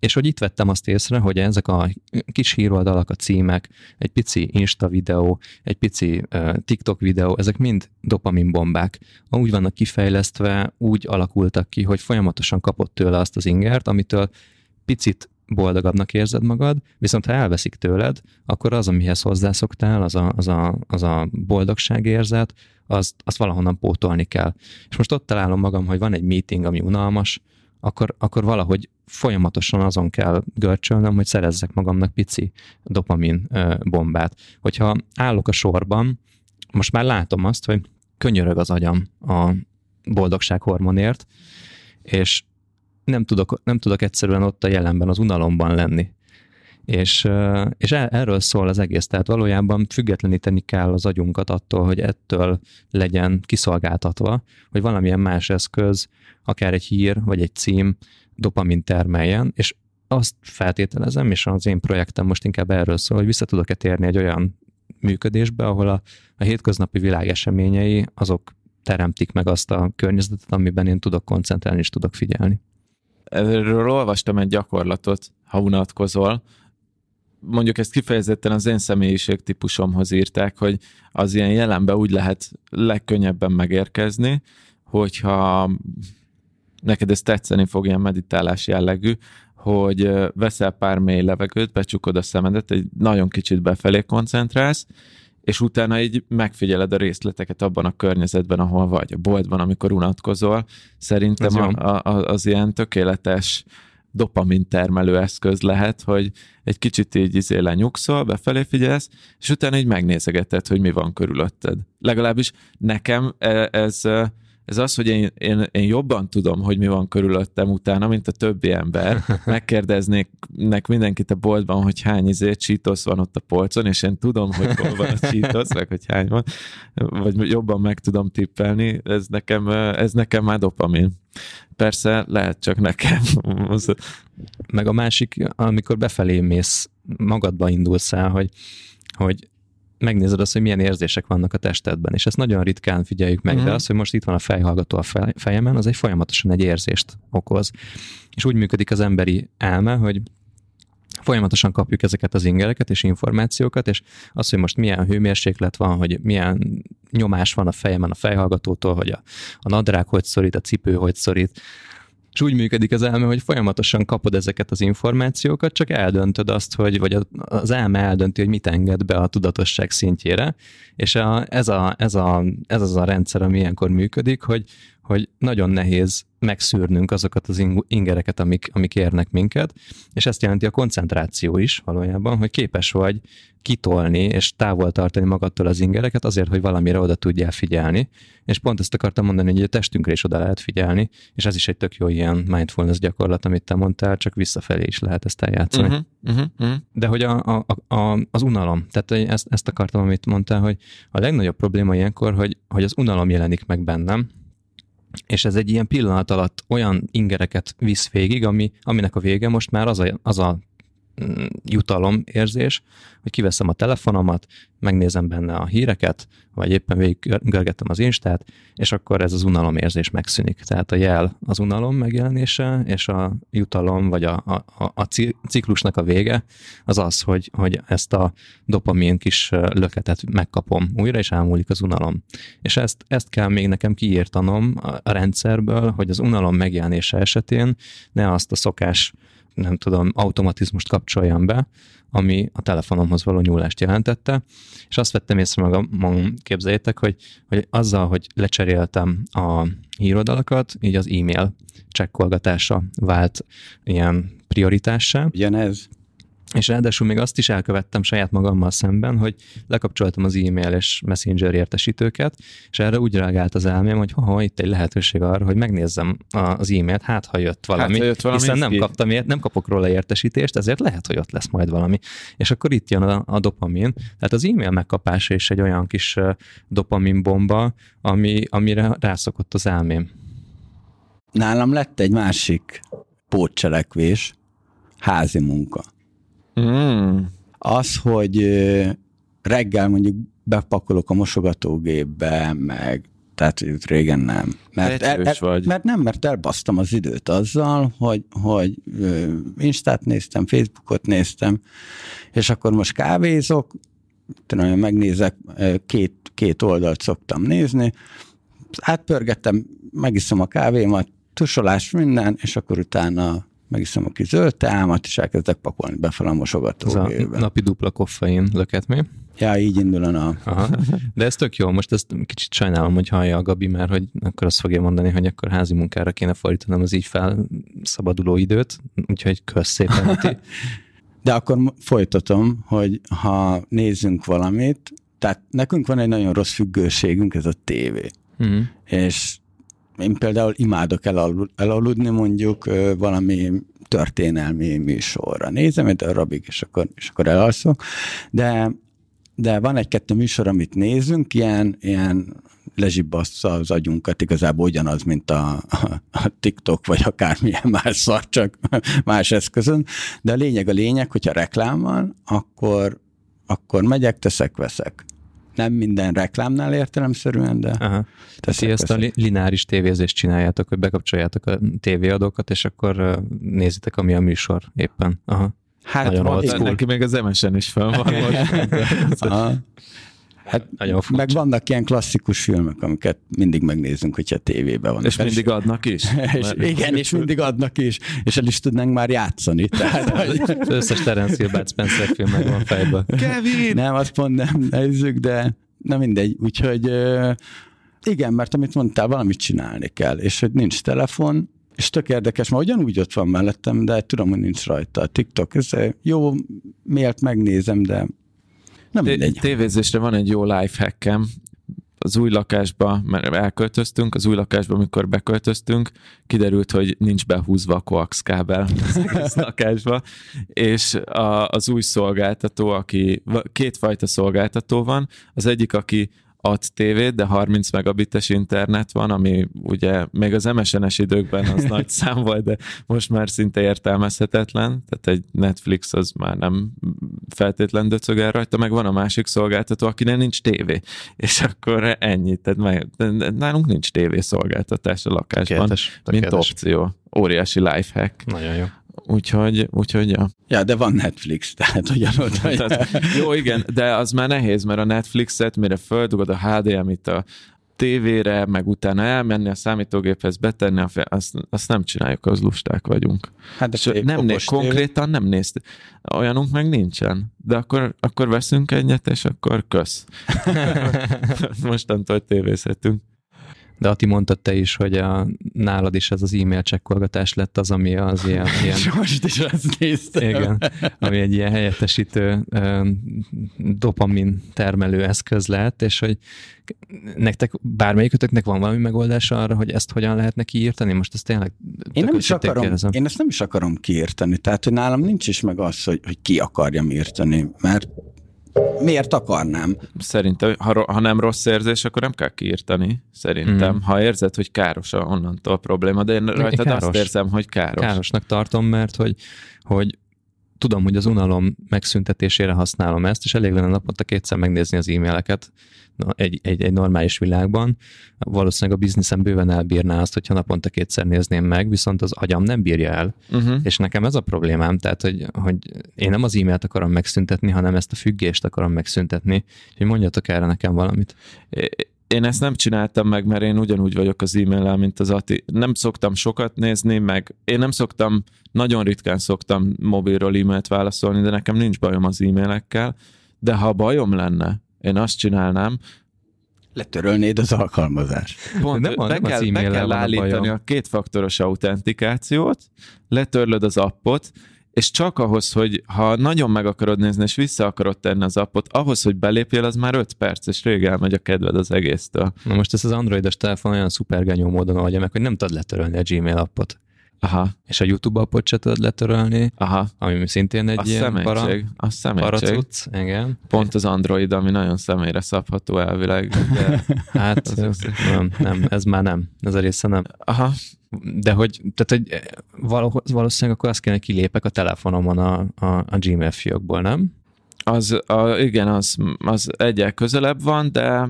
És hogy itt vettem azt észre, hogy ezek a kis híroldalak, a címek, egy pici Insta videó, egy pici uh, TikTok videó, ezek mind dopaminbombák. Úgy vannak kifejlesztve, úgy alakultak ki, hogy folyamatosan kapott tőle azt az ingert, amitől picit boldogabbnak érzed magad, viszont ha elveszik tőled, akkor az, amihez hozzászoktál, az a, az a, az a boldogságérzet, azt, azt valahonnan pótolni kell. És most ott találom magam, hogy van egy meeting, ami unalmas, akkor, akkor valahogy folyamatosan azon kell görcsölnöm, hogy szerezzek magamnak pici dopamin bombát. Hogyha állok a sorban, most már látom azt, hogy könyörög az agyam a boldogság hormonért, és nem tudok, nem tudok egyszerűen ott a jelenben, az unalomban lenni. És, és erről szól az egész, tehát valójában függetleníteni kell az agyunkat attól, hogy ettől legyen kiszolgáltatva, hogy valamilyen más eszköz, akár egy hír vagy egy cím dopamin termeljen, és azt feltételezem, és az én projektem most inkább erről szól, hogy vissza tudok-e térni egy olyan működésbe, ahol a, a hétköznapi világ eseményei azok teremtik meg azt a környezetet, amiben én tudok koncentrálni és tudok figyelni. Erről olvastam egy gyakorlatot, ha unatkozol, mondjuk ezt kifejezetten az én személyiség típusomhoz írták, hogy az ilyen jelenbe úgy lehet legkönnyebben megérkezni, hogyha neked ez tetszeni fog ilyen meditálás jellegű, hogy veszel pár mély levegőt, becsukod a szemedet, egy nagyon kicsit befelé koncentrálsz, és utána így megfigyeled a részleteket abban a környezetben, ahol vagy, a boltban, amikor unatkozol. Szerintem a, a, az ilyen tökéletes dopamin termelő eszköz lehet, hogy egy kicsit így izé lenyugszol, befelé figyelsz, és utána így megnézegeted, hogy mi van körülötted. Legalábbis nekem e, ez ez az, hogy én, én, én jobban tudom, hogy mi van körülöttem utána, mint a többi ember. Megkérdeznék nek mindenkit a boltban, hogy hány izé csítosz van ott a polcon, és én tudom, hogy hol van a csítosz, meg hogy hány van, vagy jobban meg tudom tippelni, ez nekem, ez nekem már dopamin. Persze lehet csak nekem. meg a másik, amikor befelé mész, magadba indulsz el, hogy, hogy megnézed azt, hogy milyen érzések vannak a testedben, és ezt nagyon ritkán figyeljük meg, uh-huh. de mhm. az, hogy most itt van a fejhallgató a fejemen, az egy folyamatosan egy érzést okoz. És úgy működik az emberi elme, hogy folyamatosan kapjuk ezeket az ingereket és információkat, és az, hogy most milyen hőmérséklet van, hogy milyen nyomás van a fejemen a fejhallgatótól, hogy a, a nadrág hogy szorít, a cipő hogy szorít, és úgy működik az elme, hogy folyamatosan kapod ezeket az információkat, csak eldöntöd azt, hogy, vagy az elme eldönti, hogy mit enged be a tudatosság szintjére, és a, ez, a, ez, a, ez az a rendszer, ami ilyenkor működik, hogy, hogy nagyon nehéz megszűrnünk azokat az ingereket, amik, amik érnek minket, és ezt jelenti a koncentráció is valójában, hogy képes vagy kitolni és távol tartani magadtól az ingereket azért, hogy valamire oda tudjál figyelni. És pont ezt akartam mondani, hogy a testünkre is oda lehet figyelni, és ez is egy tök jó ilyen mindfulness gyakorlat, amit te mondtál, csak visszafelé is lehet ezt eljátszani. Uh-huh, uh-huh, uh-huh. De hogy a, a, a, az unalom, tehát ezt, ezt akartam, amit mondtál, hogy a legnagyobb probléma ilyenkor, hogy, hogy az unalom jelenik meg bennem, és ez egy ilyen pillanat alatt olyan ingereket visz végig, ami, aminek a vége most már az a, az a jutalom érzés, hogy kiveszem a telefonomat, megnézem benne a híreket, vagy éppen végiggörgetem az Instát, és akkor ez az unalom érzés megszűnik. Tehát a jel az unalom megjelenése, és a jutalom, vagy a, a, a ciklusnak a vége az az, hogy, hogy ezt a dopamin kis löketet megkapom újra, és elmúlik az unalom. És ezt, ezt kell még nekem kiírtanom a rendszerből, hogy az unalom megjelenése esetén ne azt a szokás nem tudom, automatizmust kapcsoljam be, ami a telefonomhoz való nyúlást jelentette, és azt vettem észre magam, képzeljétek, hogy, hogy azzal, hogy lecseréltem a hírodalakat, így az e-mail csekkolgatása vált ilyen prioritássá. Ugyanez. És ráadásul még azt is elkövettem saját magammal szemben, hogy lekapcsoltam az e-mail és messenger értesítőket, és erre úgy reagált az elmém, hogy ha itt egy lehetőség arra, hogy megnézzem az e-mailt, hát ha jött valami, hát, ha jött valami hiszen nem, kaptam, ért, nem kapok róla értesítést, ezért lehet, hogy ott lesz majd valami. És akkor itt jön a, a dopamin. Tehát az e-mail megkapása is egy olyan kis dopamin bomba, ami, amire rászokott az elmém. Nálam lett egy másik pótcselekvés, házi munka. Mm. Az, hogy reggel mondjuk bepakolok a mosogatógépbe, meg tehát régen nem. Mert, el, el, vagy. mert nem, mert elbasztam az időt azzal, hogy, hogy Instát néztem, Facebookot néztem, és akkor most kávézok, tudom, megnézek, két, két oldalt szoktam nézni, átpörgettem, megiszom a kávémat, tusolás minden, és akkor utána megiszom a kis zöld teámat, és elkezdek pakolni befel a mosogatógébe. Ez a napi dupla koffein löketmé. Ja, így indul a nap. Aha. De ez tök jó, most ezt kicsit sajnálom, hogy hallja a Gabi, mert hogy akkor azt fogja mondani, hogy akkor házi munkára kéne fordítanom az így felszabaduló időt, úgyhogy kösz szépen. De akkor folytatom, hogy ha nézzünk valamit, tehát nekünk van egy nagyon rossz függőségünk, ez a tévé. Mm. És én például imádok elaludni mondjuk valami történelmi műsorra. Nézem egy darabig, és akkor, és akkor elalszok, de, de van egy-kettő műsor, amit nézünk, ilyen, ilyen lezsibbassza az agyunkat, igazából ugyanaz, mint a, a, a TikTok, vagy akármilyen más szar, csak más eszközön, de a lényeg a lényeg, hogyha reklám van, akkor, akkor megyek, teszek, veszek nem minden reklámnál értelemszerűen, de... Aha. Tehát ezt a lineáris tévézést csináljátok, hogy bekapcsoljátok a tévéadókat, és akkor nézitek, ami a műsor éppen. Aha. Hát Nagyon van, neki még az MSN is fel van most. Hát Nagyon meg vannak ilyen klasszikus filmek, amiket mindig megnézünk, hogyha tévében van. És mindig adnak is? és, igen, és mindig adnak is, és el is tudnánk már játszani. Tehát, hogy... Az összes Terence Bud Spencer film meg van fejben. Kevin! Nem, azt pont nem nézzük, de na mindegy. Úgyhogy igen, mert amit mondtál, valamit csinálni kell, és hogy nincs telefon, és tök érdekes, mert ugyanúgy ott van mellettem, de tudom, hogy nincs rajta a TikTok. Ez jó, miért megnézem, de nem mindegy. Tévézésre van egy jó lifehackem, az új lakásba, mert elköltöztünk, az új lakásba, amikor beköltöztünk, kiderült, hogy nincs behúzva a coax kábel az egész lakásba, és a, az új szolgáltató, aki, kétfajta szolgáltató van, az egyik, aki ad tévét, de 30 megabites internet van, ami ugye még az MSN-es időkben az nagy szám volt, de most már szinte értelmezhetetlen, tehát egy Netflix az már nem feltétlen döcög el rajta, meg van a másik szolgáltató, akinek nincs tévé, és akkor ennyi, tehát meg, nálunk nincs tévé szolgáltatás a lakásban, tökéletes, tökéletes. mint opció. Óriási lifehack. Nagyon jó. Úgyhogy, úgyhogy ja. Ja, de van Netflix, tehát ugyanott. tehát, jó, igen, de az már nehéz, mert a Netflixet, mire földugod a HDMI-t a tévére, meg utána elmenni a számítógéphez, betenni, a fe, azt, azt nem csináljuk, az lusták vagyunk. Hát de nem néz, konkrétan nem néz. Olyanunk meg nincsen. De akkor, akkor veszünk egyet, és akkor kösz. Mostantól tévézhetünk. De Ati mondtad te is, hogy a, nálad is ez az e-mail csekkolgatás lett az, ami az ilyen... ilyen Most is azt néztem. Igen, ami egy ilyen helyettesítő dopamin termelő eszköz lett, és hogy nektek, bármelyikötöknek van valami megoldás arra, hogy ezt hogyan lehetne kiírtani? Most ezt tényleg én nem is akarom, kérdezem. Én ezt nem is akarom kiírtani, tehát hogy nálam nincs is meg az, hogy, hogy ki akarjam írtani, mert miért akarnám? Szerintem, ha, ha nem rossz érzés, akkor nem kell kiírtani, szerintem. Mm. Ha érzed, hogy káros onnantól a probléma, de én rajtad káros. azt érzem, hogy káros. Károsnak tartom, mert hogy, hogy tudom, hogy az unalom megszüntetésére használom ezt, és elég lenne naponta kétszer megnézni az e-maileket egy, egy, egy normális világban. Valószínűleg a bizniszem bőven elbírná azt, hogyha naponta kétszer nézném meg, viszont az agyam nem bírja el. Uh-huh. És nekem ez a problémám, tehát, hogy, hogy én nem az e-mailt akarom megszüntetni, hanem ezt a függést akarom megszüntetni. Úgyhogy mondjatok erre nekem valamit én ezt nem csináltam meg, mert én ugyanúgy vagyok az e-mail mint az Ati. Nem szoktam sokat nézni, meg én nem szoktam, nagyon ritkán szoktam mobilról e-mailt válaszolni, de nekem nincs bajom az e-mailekkel, de ha bajom lenne, én azt csinálnám, letörölnéd az alkalmazást. Pont, nem, be, nem kell, be kell állítani a, a kétfaktoros autentikációt, letörlöd az appot, és csak ahhoz, hogy ha nagyon meg akarod nézni, és vissza akarod tenni az appot, ahhoz, hogy belépjél, az már 5 perc, és rég elmegy a kedved az egésztől. Na most ez az androidos telefon olyan szupergenyó módon oldja meg, hogy nem tudod letörölni a Gmail appot. Aha. És a YouTube appot se tudod letörölni, Aha. ami szintén egy a ilyen személység. para, a személység. paracuc. Igen. Pont az Android, ami nagyon személyre szabható elvileg. De hát az nem, nem, ez már nem. Ez a része nem. Aha. De hogy, tehát, hogy valószínűleg akkor azt kéne, kilépek a telefonomon a, a, a Gmail fiókból, nem? Az, a, igen, az, az egyel közelebb van, de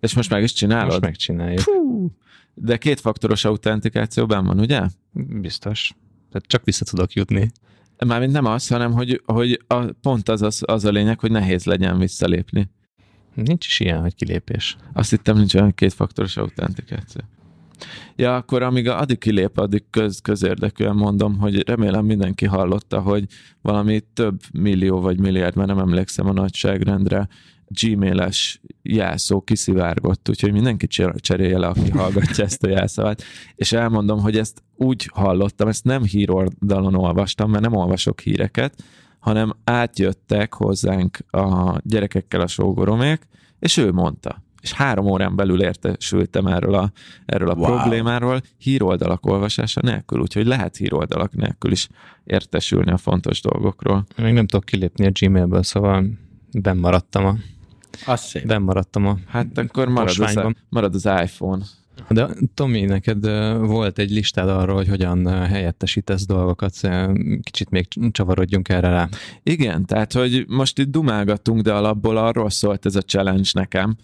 és most meg is csinálod? Most megcsináljuk. Fú, de kétfaktoros autentikációban van, ugye? Biztos. Tehát csak vissza tudok jutni. Mármint nem az, hanem hogy, hogy a, pont az, az, az a lényeg, hogy nehéz legyen visszalépni. Nincs is ilyen, hogy kilépés. Azt hittem, nincs olyan kétfaktoros autentikáció. Ja, akkor amíg addig kilép, addig köz, közérdekűen mondom, hogy remélem mindenki hallotta, hogy valami több millió vagy milliárd, mert nem emlékszem a nagyságrendre, gmail-es jelszó kiszivárgott, úgyhogy mindenki cserélje le, aki hallgatja ezt a jelszavát. És elmondom, hogy ezt úgy hallottam, ezt nem híroldalon olvastam, mert nem olvasok híreket, hanem átjöttek hozzánk a gyerekekkel a sógoromék, és ő mondta. És három órán belül értesültem erről a, erről a wow. problémáról, híroldalak olvasása nélkül, úgyhogy lehet híroldalak nélkül is értesülni a fontos dolgokról. Még nem tudok kilépni a Gmailből, szóval bennmaradtam a az szép. Maradtam a Hát akkor marad az, marad az iPhone. De Tomi, neked volt egy listád arról, hogy hogyan helyettesítesz dolgokat, kicsit még csavarodjunk erre rá. Igen, tehát, hogy most itt dumálgatunk, de alapból arról szólt ez a challenge nekem,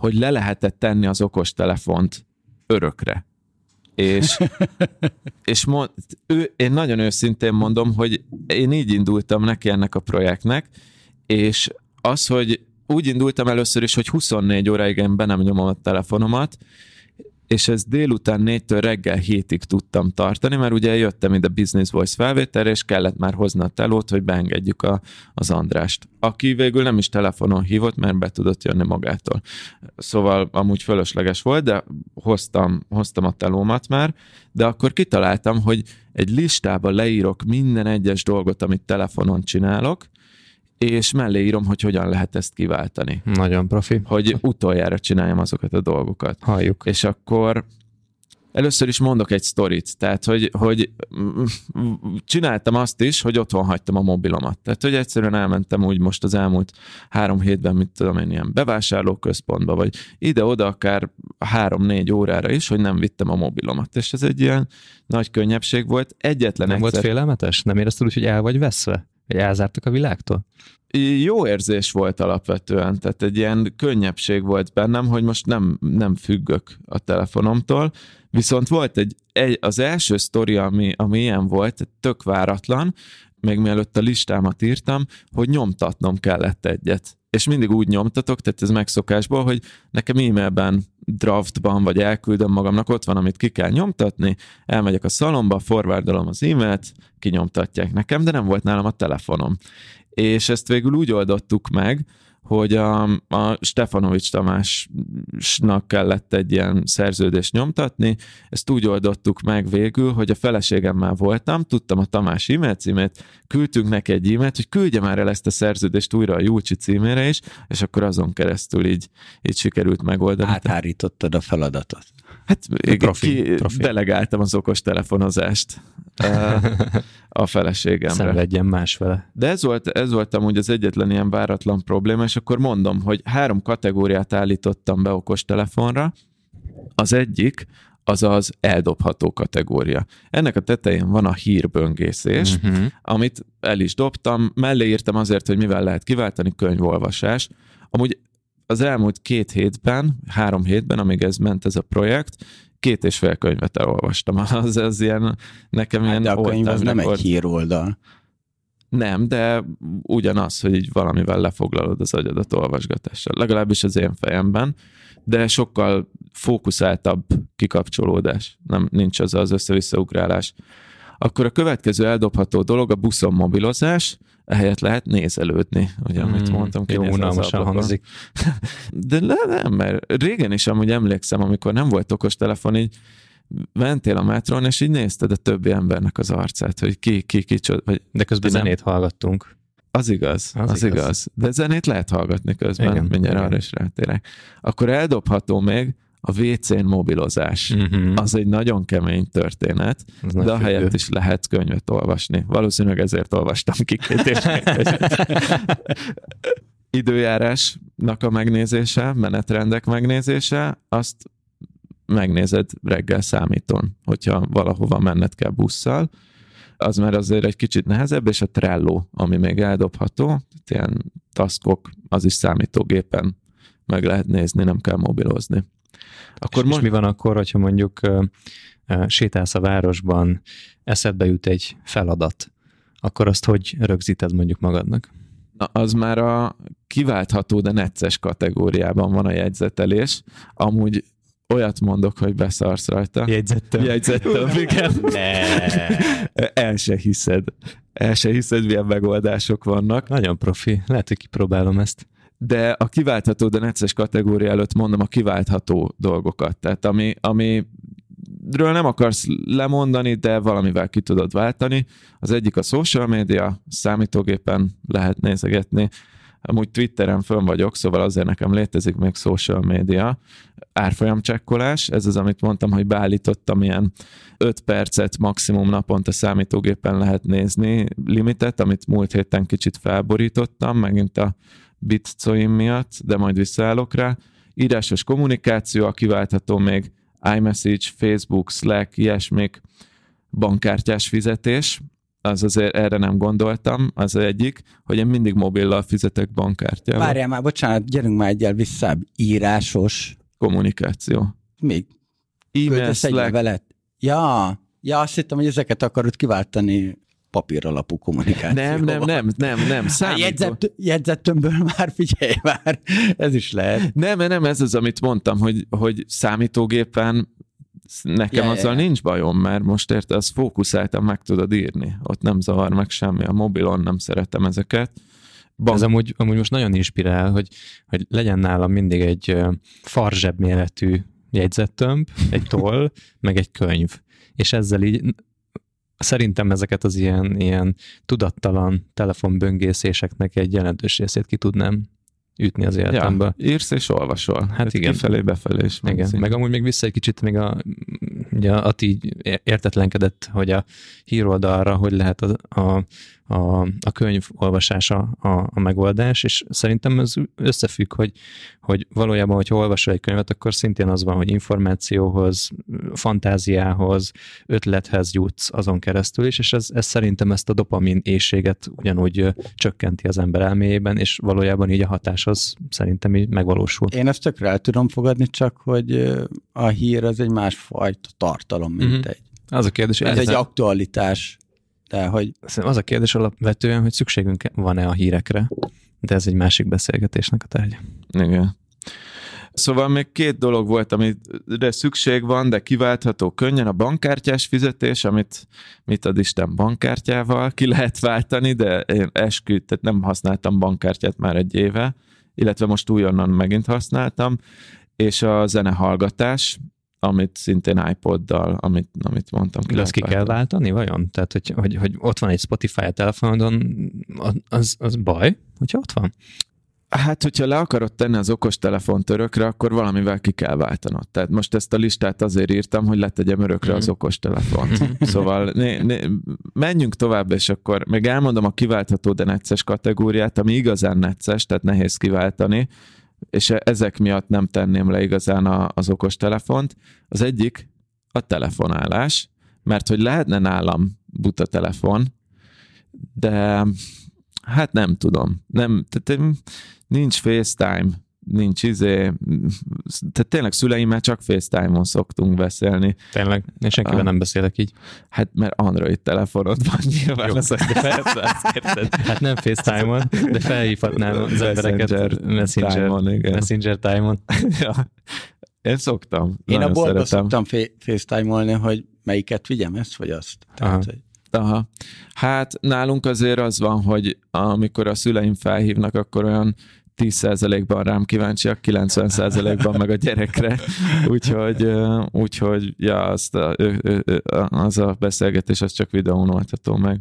hogy le lehetett tenni az okos telefont örökre. És, és mond, ő, én nagyon őszintén mondom, hogy én így indultam neki ennek a projektnek, és az, hogy úgy indultam először is, hogy 24 óráig én be nem nyomom a telefonomat, és ez délután 4-től reggel hétig tudtam tartani, mert ugye jöttem ide Business Voice felvételre, és kellett már hozni a telót, hogy beengedjük a, az Andrást. Aki végül nem is telefonon hívott, mert be tudott jönni magától. Szóval amúgy fölösleges volt, de hoztam, hoztam a telómat már, de akkor kitaláltam, hogy egy listába leírok minden egyes dolgot, amit telefonon csinálok, és mellé írom, hogy hogyan lehet ezt kiváltani. Nagyon profi. Hogy utoljára csináljam azokat a dolgokat. Halljuk. És akkor Először is mondok egy sztorit, tehát hogy, hogy csináltam azt is, hogy otthon hagytam a mobilomat. Tehát, hogy egyszerűen elmentem úgy most az elmúlt három hétben, mit tudom én, ilyen bevásárlóközpontba, vagy ide-oda akár három-négy órára is, hogy nem vittem a mobilomat. És ez egy ilyen nagy könnyebbség volt. Egyetlen Nem egyszer... volt félelmetes? Nem érezted úgy, hogy el vagy veszve? Hogy elzártak a világtól? jó érzés volt alapvetően, tehát egy ilyen könnyebbség volt bennem, hogy most nem, nem függök a telefonomtól, viszont volt egy, egy az első sztori, ami, ami ilyen volt, tök váratlan, még mielőtt a listámat írtam, hogy nyomtatnom kellett egyet. És mindig úgy nyomtatok, tehát ez megszokásból, hogy nekem e-mailben, draftban, vagy elküldöm magamnak, ott van, amit ki kell nyomtatni, elmegyek a szalomba, forwardolom az e-mailt, kinyomtatják nekem, de nem volt nálam a telefonom. És ezt végül úgy oldottuk meg, hogy a, a Stefanovics Tamásnak kellett egy ilyen szerződést nyomtatni, ezt úgy oldottuk meg végül, hogy a feleségemmel voltam, tudtam a Tamás e-mail címét, küldtünk neki egy e-mailt, hogy küldje már el ezt a szerződést újra a Júlcsi címére is, és akkor azon keresztül így, így sikerült megoldani. Áthárítottad a feladatot. Hát igen, profi, ki, profi. delegáltam az okos telefonozást a feleségemre. Szenvedjen más vele. De ez volt, ez volt amúgy az egyetlen ilyen váratlan probléma, és akkor mondom, hogy három kategóriát állítottam be okos telefonra. Az egyik, az az eldobható kategória. Ennek a tetején van a hírböngészés, uh-huh. amit el is dobtam, mellé írtam azért, hogy mivel lehet kiváltani könyvolvasás. Amúgy az elmúlt két hétben, három hétben, amíg ez ment ez a projekt, két és fél könyvet elolvastam. Az, az ilyen, nekem hát ilyen... De a könyv az nem egy híroldal. Nem, de ugyanaz, hogy így valamivel lefoglalod az agyadat olvasgatással. Legalábbis az én fejemben, de sokkal fókuszáltabb kikapcsolódás. Nem, nincs az az össze-visszaugrálás. Akkor a következő eldobható dolog a buszon mobilozás, ehelyett lehet nézelődni, ugye, amit hmm, mondtam. Jó, unalmasan hangzik. De le, nem, mert régen is amúgy emlékszem, amikor nem volt okos telefon, így mentél a metron, és így nézted a többi embernek az arcát, hogy ki, ki, ki, vagy De közben nem... zenét hallgattunk. Az igaz, az, az igaz. igaz. De zenét lehet hallgatni közben, igen, mindjárt igen. arra is rátérek. Akkor eldobható még a WC-n mobilozás. Uh-huh. Az egy nagyon kemény történet, Ez de a helyett is lehet könyvet olvasni. Valószínűleg ezért olvastam ki két és Időjárásnak a megnézése, menetrendek megnézése, azt megnézed reggel számítón, hogyha valahova menned kell busszal, az már azért egy kicsit nehezebb, és a Trello, ami még eldobható, ilyen taskok, az is számítógépen meg lehet nézni, nem kell mobilozni. Akkor és, most... és mi van akkor, hogyha mondjuk uh, sétálsz a városban, eszedbe jut egy feladat, akkor azt hogy rögzíted mondjuk magadnak? Na, az már a kiváltható, de necces kategóriában van a jegyzetelés. Amúgy olyat mondok, hogy beszarsz rajta. Jegyzettem. Jegyzettem, igen. El se hiszed. El se hiszed, milyen megoldások vannak. Nagyon profi. Lehet, hogy kipróbálom ezt de a kiváltható, de necces kategória előtt mondom a kiváltható dolgokat. Tehát ami, ami ről nem akarsz lemondani, de valamivel ki tudod váltani. Az egyik a social media, számítógépen lehet nézegetni. Amúgy Twitteren fönn vagyok, szóval azért nekem létezik még social media. Árfolyamcsekkolás, ez az, amit mondtam, hogy beállítottam ilyen 5 percet maximum naponta számítógépen lehet nézni limitet, amit múlt héten kicsit felborítottam, megint a bitcoin miatt, de majd visszaállok rá. Írásos kommunikáció, a kiváltható még iMessage, Facebook, Slack, ilyesmik, bankkártyás fizetés, az azért erre nem gondoltam, az egyik, hogy én mindig mobillal fizetek bankkártyával. Várjál már, bocsánat, gyerünk már egyel vissza. Írásos. Kommunikáció. Még? E-mail. Veled. Ja, ja, azt hittem, hogy ezeket akarod kiváltani papír alapú kommunikáció. Nem, nem, nem, nem, nem. Számító. Jegyzett, jegyzettömből már figyelj már, ez is lehet. Nem, nem, ez az, amit mondtam, hogy, hogy számítógépen nekem yeah, azzal yeah. nincs bajom, mert most érte, az fókuszáltan meg tudod írni. Ott nem zavar meg semmi. A mobilon nem szeretem ezeket. Bank. Ez amúgy, amúgy most nagyon inspirál, hogy, hogy legyen nálam mindig egy farzsebb méretű jegyzettömb, egy toll, meg egy könyv. És ezzel így szerintem ezeket az ilyen, ilyen tudattalan telefonböngészéseknek egy jelentős részét ki tudnám ütni az életembe. Ja, írsz és olvasol. Hát, hát igen. Kifelé, befelé is. Igen, szín. meg amúgy még vissza egy kicsit még a, ugye Ati értetlenkedett, hogy a híroldalra hogy lehet a, a a, a könyv olvasása a, a megoldás, és szerintem ez összefügg, hogy, hogy valójában, hogyha olvasol egy könyvet, akkor szintén az van, hogy információhoz, fantáziához, ötlethez jutsz azon keresztül is, és ez, ez szerintem ezt a dopamin éjséget ugyanúgy csökkenti az ember elméjében, és valójában így a hatás az szerintem így megvalósul. Én ezt tökre el tudom fogadni, csak hogy a hír az egy másfajta tartalom, mint uh-huh. egy. Az a kérdés. Ez egy aktualitás de hogy... Az a kérdés alapvetően, hogy szükségünk van-e a hírekre, de ez egy másik beszélgetésnek a tárgya. Igen. Szóval még két dolog volt, amire szükség van, de kiváltható könnyen. A bankkártyás fizetés, amit mit ad Isten bankkártyával, ki lehet váltani, de én eskü, tehát nem használtam bankkártyát már egy éve, illetve most újonnan megint használtam, és a zenehallgatás, amit szintén iPoddal, amit, amit mondtam. Ki azt ki kell váltani, vajon? Tehát, hogy, hogy, hogy ott van egy Spotify a telefonodon, az, az baj, hogyha ott van? Hát, hogyha le akarod tenni az okostelefont örökre, akkor valamivel ki kell váltanod. Tehát most ezt a listát azért írtam, hogy letegyem örökre az mhm. okostelefont. szóval né, né, menjünk tovább, és akkor még elmondom a kiváltható, de necces kategóriát, ami igazán necces, tehát nehéz kiváltani, és ezek miatt nem tenném le igazán a, az okos telefont. Az egyik a telefonálás, mert hogy lehetne nálam buta telefon, de hát nem tudom. Nem, tehát nincs FaceTime, nincs izé, tehát tényleg szüleimmel csak FaceTime-on szoktunk beszélni. Tényleg? Én senkivel uh, nem beszélek így. Hát mert Android telefonod van nyilván. Jó, az, de persze, Hát nem FaceTime-on, de felhívhatnám az embereket Messenger, time-on, igen. Messenger time-on. ja. Én szoktam. Én a boltban szoktam FaceTime-olni, hogy melyiket vigyem, ezt vagy azt. Tehát, Aha. hogy Aha. Hát nálunk azért az van, hogy amikor a szüleim felhívnak, akkor olyan 10%-ban rám kíváncsiak, 90%-ban meg a gyerekre, úgyhogy, úgyhogy ja, azt a, az a beszélgetés az csak videón oldható meg.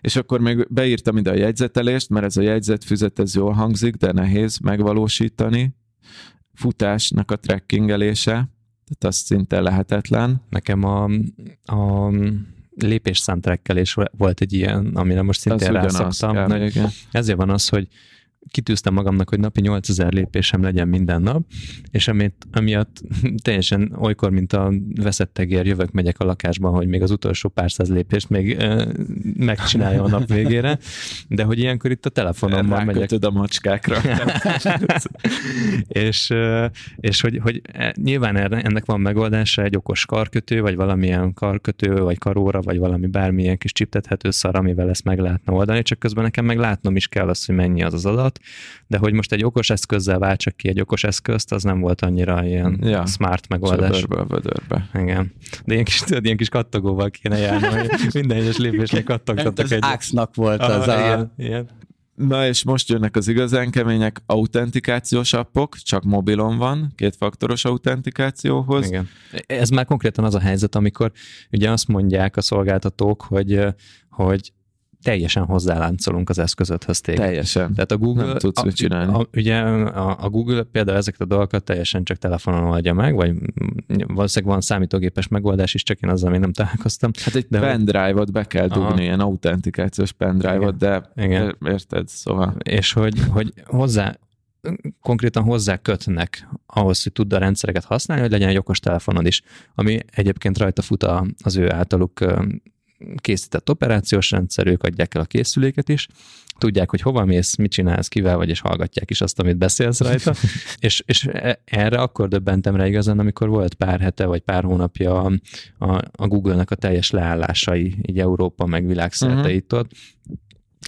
És akkor még beírtam ide a jegyzetelést, mert ez a jegyzetfüzet ez jól hangzik, de nehéz megvalósítani. Futásnak a trekkingelése, tehát az szinte lehetetlen. Nekem a, a lépésszám trekkelés volt egy ilyen, amire most szintén rászoktam. Ezért van az, hogy kitűztem magamnak, hogy napi 8000 lépésem legyen minden nap, és amit, amiatt teljesen olykor, mint a veszett tegér, jövök, megyek a lakásban, hogy még az utolsó pár száz lépést még e, megcsinálja a nap végére, de hogy ilyenkor itt a telefonomban megyek. a macskákra. és, és hogy, hogy e, nyilván ennek van megoldása, egy okos karkötő, vagy valamilyen karkötő, vagy karóra, vagy valami bármilyen kis csiptethető szar, amivel ezt meg lehetne oldani, csak közben nekem meg látnom is kell azt, hogy mennyi az az adat, de hogy most egy okos eszközzel váltsak ki egy okos eszközt, az nem volt annyira ilyen ja, smart megoldás. Söbörből, vödörbe. Igen. De ilyen kis, tudod, ilyen kis kattogóval kéne járni, hogy minden egyes lépésnek kattogtatok egy... Áxnak volt Aha, az a... Igen, igen. Na és most jönnek az igazán kemények autentikációs appok, csak mobilon van, kétfaktoros autentikációhoz. Igen. Ez már konkrétan az a helyzet, amikor ugye azt mondják a szolgáltatók, hogy, hogy teljesen hozzáláncolunk az eszközöthöz téged. Teljesen. Tehát a Google, nem tudsz a, mit csinálni. A, ugye a, a Google például ezeket a dolgokat teljesen csak telefonon oldja meg, vagy valószínűleg van számítógépes megoldás is, csak én azzal még nem találkoztam. Hát egy de pendrive-ot be kell dugni, Aha. ilyen autentikációs pendrive-ot, de Igen. érted, szóval. És hogy, hogy hozzá, konkrétan hozzá kötnek ahhoz, hogy tudd a rendszereket használni, hogy legyen egy okos telefonod is, ami egyébként rajta fut az ő általuk készített operációs rendszer, ők adják el a készüléket is, tudják, hogy hova mész, mit csinálsz, kivel vagy, és hallgatják is azt, amit beszélsz rajta. és, és e, erre akkor döbbentem rá igazán, amikor volt pár hete, vagy pár hónapja a, a, a Google-nek a teljes leállásai, így Európa, meg világszerte uh-huh. itt ott,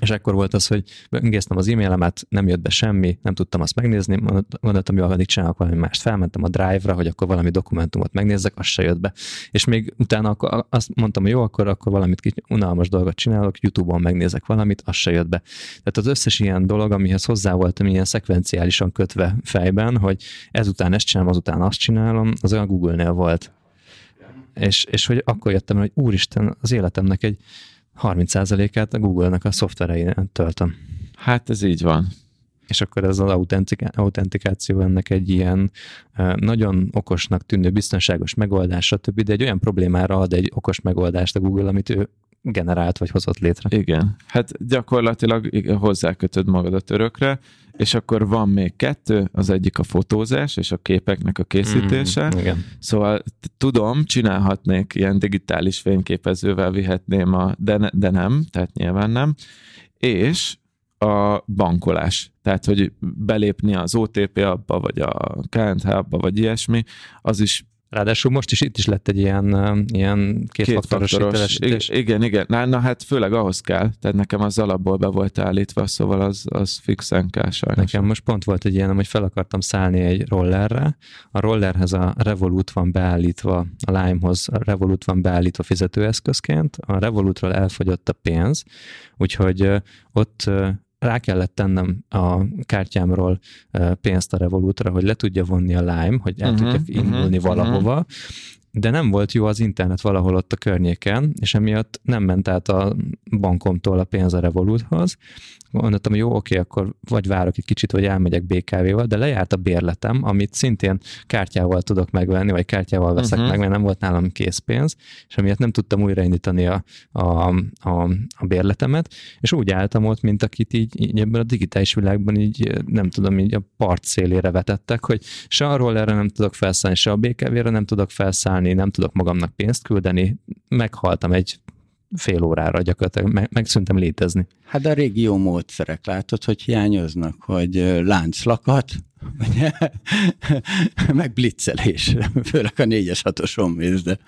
és akkor volt az, hogy böngésztem az e-mailemet, nem jött be semmi, nem tudtam azt megnézni, gondoltam, hogy addig csinálok valami mást. Felmentem a Drive-ra, hogy akkor valami dokumentumot megnézzek, az se jött be. És még utána akkor azt mondtam, hogy jó, akkor, akkor valamit kicsi, unalmas dolgot csinálok, YouTube-on megnézek valamit, az se jött be. Tehát az összes ilyen dolog, amihez hozzá voltam ilyen szekvenciálisan kötve fejben, hogy ezután ezt csinálom, azután azt csinálom, az olyan Google-nél volt és, és hogy akkor jöttem, hogy úristen, az életemnek egy 30%-át a Google-nak a szoftverein töltöm. Hát ez így van. És akkor ez az autentikáció ennek egy ilyen nagyon okosnak tűnő biztonságos megoldás, stb., de egy olyan problémára ad egy okos megoldást a Google, amit ő generált vagy hozott létre. Igen, hát gyakorlatilag hozzákötöd magadat örökre, és akkor van még kettő, az egyik a fotózás és a képeknek a készítése. Mm, igen. Szóval tudom, csinálhatnék ilyen digitális fényképezővel vihetném a, de, ne, de nem, tehát nyilván nem. És a bankolás. Tehát, hogy belépni az OTP abba, vagy a KNH abba, vagy ilyesmi, az is Ráadásul most is itt is lett egy ilyen, ilyen kétfaktoros hitelesítés. Igen, igen. Na, na, hát főleg ahhoz kell. Tehát nekem az alapból be volt állítva, szóval az, az fixen kell sajnos. Nekem most pont volt egy ilyen, hogy fel akartam szállni egy rollerre. A rollerhez a Revolut van beállítva, a Limehoz a Revolut van beállítva fizetőeszközként. A Revolutról elfogyott a pénz, úgyhogy ott rá kellett tennem a kártyámról pénzt a Revolutra, hogy le tudja vonni a Lime, hogy el uh-huh, tudjak indulni uh-huh, valahova, uh-huh de nem volt jó az internet valahol ott a környéken, és emiatt nem ment át a bankomtól a pénz a Revoluthoz. Mondtam, jó, oké, akkor vagy várok egy kicsit, vagy elmegyek BKV-val, de lejárt a bérletem, amit szintén kártyával tudok megvenni, vagy kártyával veszek uh-huh. meg, mert nem volt nálam készpénz, és emiatt nem tudtam újraindítani a, a, a, a bérletemet, és úgy álltam ott, mint akit így, így ebben a digitális világban így, nem tudom, így a part szélére vetettek, hogy se arról erre nem tudok felszállni, se a BKV-re nem tudok felszállni, nem tudok magamnak pénzt küldeni, meghaltam egy fél órára gyakorlatilag, meg, megszűntem létezni. Hát a régi jó módszerek látod, hogy hiányoznak, hogy lánclakat, meg blitzelés, főleg a négyes hatoson mész, de...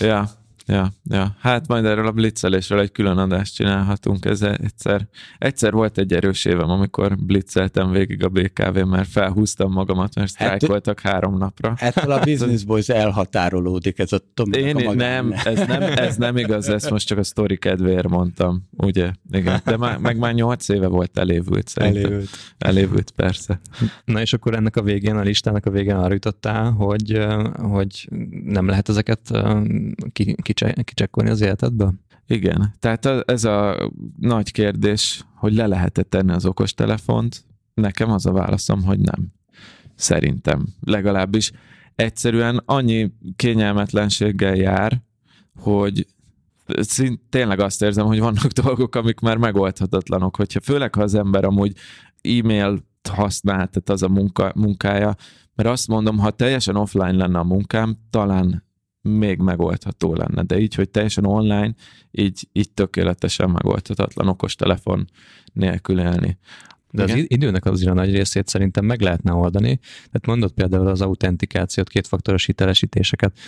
Ja, Ja, ja, hát majd erről a blitzelésről egy külön adást csinálhatunk. Ez egyszer, egyszer volt egy erős évem, amikor blitzeltem végig a BKV, mert felhúztam magamat, mert sztrájkoltak három napra. Ettől a Business Boys elhatárolódik, ez a Én a nem, ez nem, ez nem igaz, ezt most csak a sztori kedvéért mondtam, ugye? Igen, de már, meg már nyolc éve volt elévült szerintem. Elévült. Elévült, persze. Na és akkor ennek a végén, a listának a végén arra jutottál, hogy, hogy nem lehet ezeket ki, ki kicsekkolni az életedből? Igen, tehát ez a nagy kérdés, hogy le lehet-e tenni az okostelefont, nekem az a válaszom, hogy nem. Szerintem. Legalábbis egyszerűen annyi kényelmetlenséggel jár, hogy szint, tényleg azt érzem, hogy vannak dolgok, amik már megoldhatatlanok, hogyha főleg ha az ember amúgy e-mail használ, tehát az a munka, munkája, mert azt mondom, ha teljesen offline lenne a munkám, talán még megoldható lenne, de így, hogy teljesen online, így, így tökéletesen megoldhatatlan okostelefon nélkül élni. De Igen? az időnek az a nagy részét szerintem meg lehetne oldani. Tehát mondott például az autentikációt, kétfaktoros hitelesítéseket.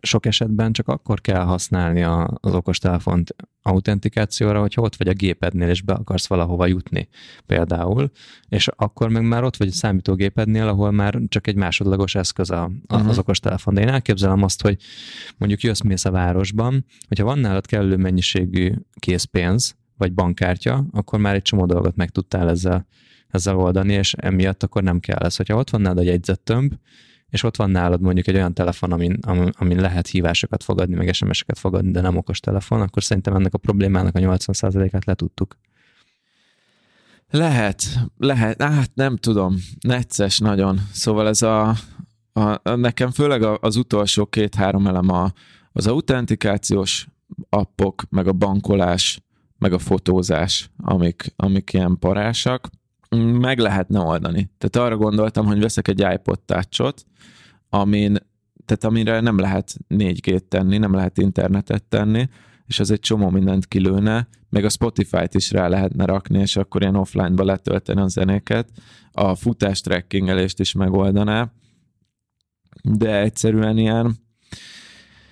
Sok esetben csak akkor kell használni a, az okostelefont autentikációra, hogyha ott vagy a gépednél, és be akarsz valahova jutni például, és akkor meg már ott vagy a számítógépednél, ahol már csak egy másodlagos eszköz a, a, uh-huh. az okostelefon. De én elképzelem azt, hogy mondjuk jössz mész a városban, hogyha van nálad kellő mennyiségű készpénz, vagy bankkártya, akkor már egy csomó dolgot meg tudtál ezzel, ezzel oldani, és emiatt akkor nem kell ez. Hogyha ott van nálad a jegyzettömb, és ott van nálad mondjuk egy olyan telefon, amin, amin lehet hívásokat fogadni, meg SMS-eket fogadni, de nem okos telefon, akkor szerintem ennek a problémának a 80%-át letudtuk. Lehet, lehet, hát nem tudom, necces nagyon. Szóval ez a, a nekem főleg az utolsó két-három elem a, az autentikációs appok, meg a bankolás, meg a fotózás, amik, amik ilyen parásak, meg lehetne oldani. Tehát arra gondoltam, hogy veszek egy iPod touch amin, tehát amire nem lehet 4G-t tenni, nem lehet internetet tenni, és az egy csomó mindent kilőne, meg a Spotify-t is rá lehetne rakni, és akkor ilyen offline-ba letölteni a zenéket, a futás trackingelést is megoldaná, de egyszerűen ilyen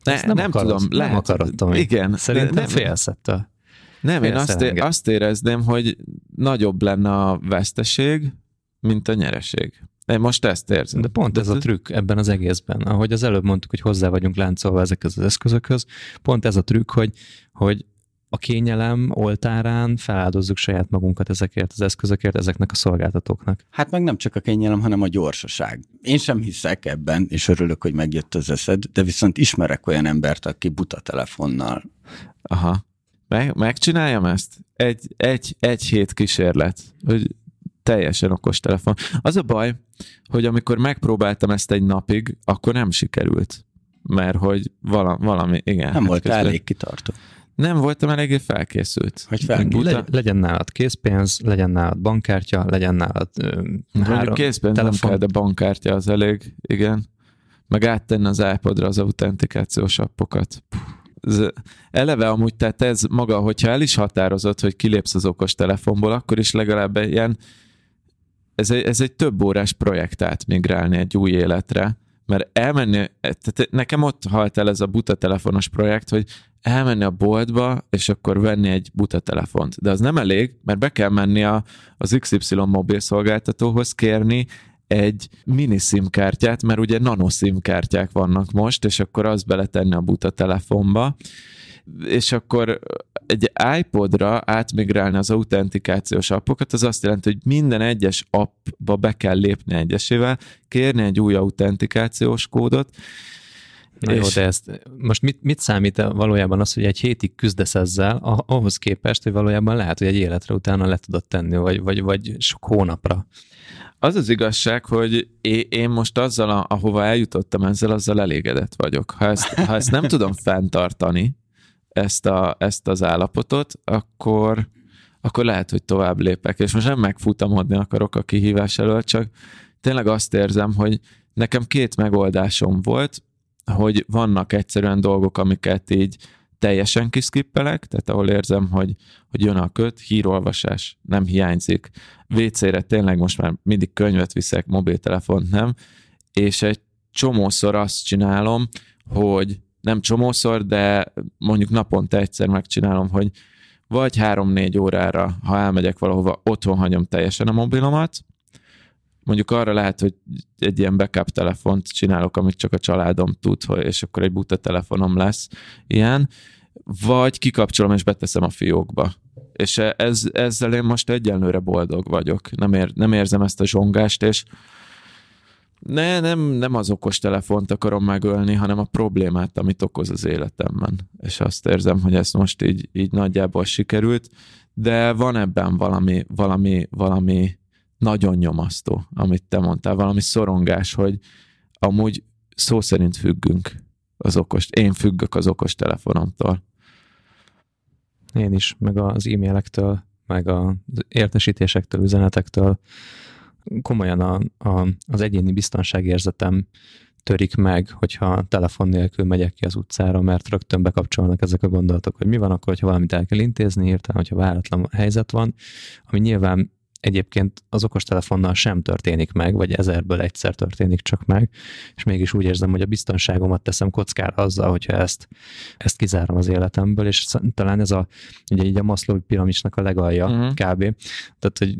ne, nem, nem akarod, tudom, lehet. Nem akarodtam. Igen. Szerintem félsz ettől. Nem, én azt, é- azt érezném, hogy nagyobb lenne a veszteség, mint a nyereség. Én most ezt érzem. De pont ez a trükk ebben az egészben. Ahogy az előbb mondtuk, hogy hozzá vagyunk láncolva ezekhez az eszközökhöz, pont ez a trükk, hogy, hogy a kényelem oltárán feláldozzuk saját magunkat ezekért az eszközökért, ezeknek a szolgáltatóknak. Hát meg nem csak a kényelem, hanem a gyorsaság. Én sem hiszek ebben, és örülök, hogy megjött az eszed, de viszont ismerek olyan embert, aki buta telefonnal. Aha. Meg, megcsináljam ezt? Egy, egy, egy hét kísérlet, hogy teljesen okos telefon. Az a baj, hogy amikor megpróbáltam ezt egy napig, akkor nem sikerült. Mert hogy valami, valami igen. Nem hát volt elég kitartó. Nem voltam eléggé felkészült. Hogy felkészült. Legy, legyen nálad készpénz, legyen nálad bankkártya, legyen nálad ö, három készpénz telefon. nem kell, de bankkártya az elég, igen. Meg áttenni az iPodra az autentikációs appokat. Ez, eleve amúgy, tehát ez maga, hogyha el is határozott, hogy kilépsz az okos telefonból, akkor is legalább ilyen, ez egy, ez egy több órás projekt átmigrálni egy új életre, mert elmenni, tehát nekem ott halt el ez a buta telefonos projekt, hogy elmenni a boltba, és akkor venni egy buta telefont. De az nem elég, mert be kell menni a, az XY mobil szolgáltatóhoz kérni egy mini SIM kártyát, mert ugye nano SIM kártyák vannak most, és akkor azt beletenni a buta telefonba, és akkor egy iPodra átmigrálni az autentikációs appokat, az azt jelenti, hogy minden egyes appba be kell lépni egyesével, kérni egy új autentikációs kódot, Na és... jó, de ezt most mit, mit számít valójában az, hogy egy hétig küzdesz ezzel, ahhoz képest, hogy valójában lehet, hogy egy életre utána le tudod tenni, vagy, vagy, vagy sok hónapra. Az az igazság, hogy én most azzal, ahova eljutottam ezzel, azzal elégedett vagyok. Ha ezt, ha ezt nem tudom fenntartani, ezt, a, ezt az állapotot, akkor, akkor lehet, hogy tovább lépek. És most nem megfutamodni akarok a kihívás elől, csak tényleg azt érzem, hogy nekem két megoldásom volt, hogy vannak egyszerűen dolgok, amiket így teljesen kiszkippelek, tehát ahol érzem, hogy, hogy jön a köt, hírolvasás nem hiányzik. WC-re tényleg most már mindig könyvet viszek, mobiltelefont nem, és egy csomószor azt csinálom, hogy nem csomószor, de mondjuk naponta egyszer megcsinálom, hogy vagy három-négy órára, ha elmegyek valahova, otthon hagyom teljesen a mobilomat, mondjuk arra lehet, hogy egy ilyen backup telefont csinálok, amit csak a családom tud, és akkor egy buta telefonom lesz ilyen, vagy kikapcsolom és beteszem a fiókba. És ez, ezzel én most egyenlőre boldog vagyok. Nem, ér, nem érzem ezt a zsongást, és ne, nem, nem az okos telefont akarom megölni, hanem a problémát, amit okoz az életemben. És azt érzem, hogy ez most így, így nagyjából sikerült, de van ebben valami, valami, valami nagyon nyomasztó, amit te mondtál, valami szorongás, hogy amúgy szó szerint függünk az okos, én függök az okos telefonomtól. Én is, meg az e-mailektől, meg az értesítésektől, üzenetektől, komolyan a, a, az egyéni biztonságérzetem törik meg, hogyha telefon nélkül megyek ki az utcára, mert rögtön bekapcsolnak ezek a gondolatok, hogy mi van akkor, hogyha valamit el kell intézni, hirtelen, hogyha váratlan helyzet van, ami nyilván egyébként az okostelefonnal sem történik meg, vagy ezerből egyszer történik csak meg, és mégis úgy érzem, hogy a biztonságomat teszem kockára azzal, hogyha ezt, ezt kizárom az életemből, és talán ez a, ugye így a Maslow piramisnak a legalja uh-huh. kb. Tehát, hogy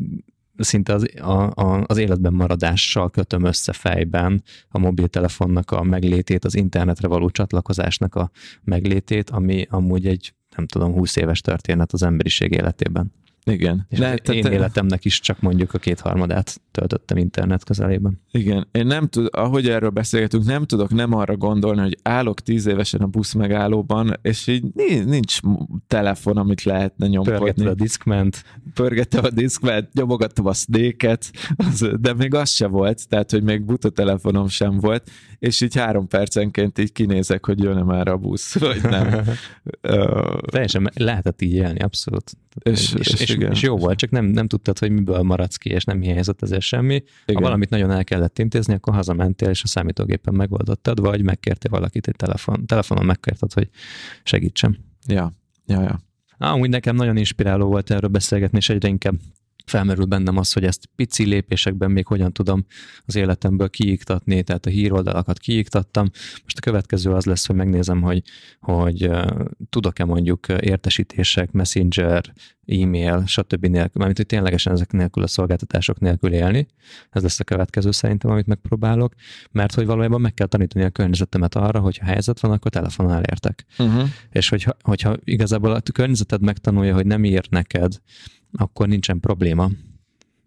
szinte az, a, a, az életben maradással kötöm össze fejben a mobiltelefonnak a meglétét, az internetre való csatlakozásnak a meglétét, ami amúgy egy, nem tudom, 20 éves történet az emberiség életében. Igen. És Le, én te... életemnek is csak mondjuk a kétharmadát töltöttem internet közelében. Igen. Én nem tud, ahogy erről beszélgetünk, nem tudok nem arra gondolni, hogy állok tíz évesen a busz megállóban, és így nincs telefon, amit lehetne nyomkodni. Pörgettem a diszkment. Pörgettem a diszkment, nyomogattam a snake de még az se volt, tehát, hogy még buta telefonom sem volt, és így három percenként így kinézek, hogy jön-e már a busz, vagy nem. Teljesen lehetett így élni, abszolút. És, és, és, és, és jó volt, csak nem, nem tudtad, hogy miből maradsz ki, és nem hiányzott ezért semmi. Igen. Ha valamit nagyon el kellett intézni, akkor hazamentél, és a számítógépen megoldottad, vagy megkértél valakit egy telefon, telefonon megkérted, hogy segítsem. Ja, ja, ja. Ah, úgy nekem nagyon inspiráló volt erről beszélgetni, és egyre inkább felmerül bennem az, hogy ezt pici lépésekben még hogyan tudom az életemből kiiktatni, tehát a híroldalakat kiiktattam. Most a következő az lesz, hogy megnézem, hogy, hogy tudok-e mondjuk értesítések, messenger, e-mail, stb. nélkül, mármint, hogy ténylegesen ezek nélkül a szolgáltatások nélkül élni. Ez lesz a következő szerintem, amit megpróbálok, mert hogy valójában meg kell tanítani a környezetemet arra, hogy ha helyzet van, akkor telefonon elértek. Uh-huh. És hogyha, hogyha igazából a környezeted megtanulja, hogy nem ír neked, akkor nincsen probléma.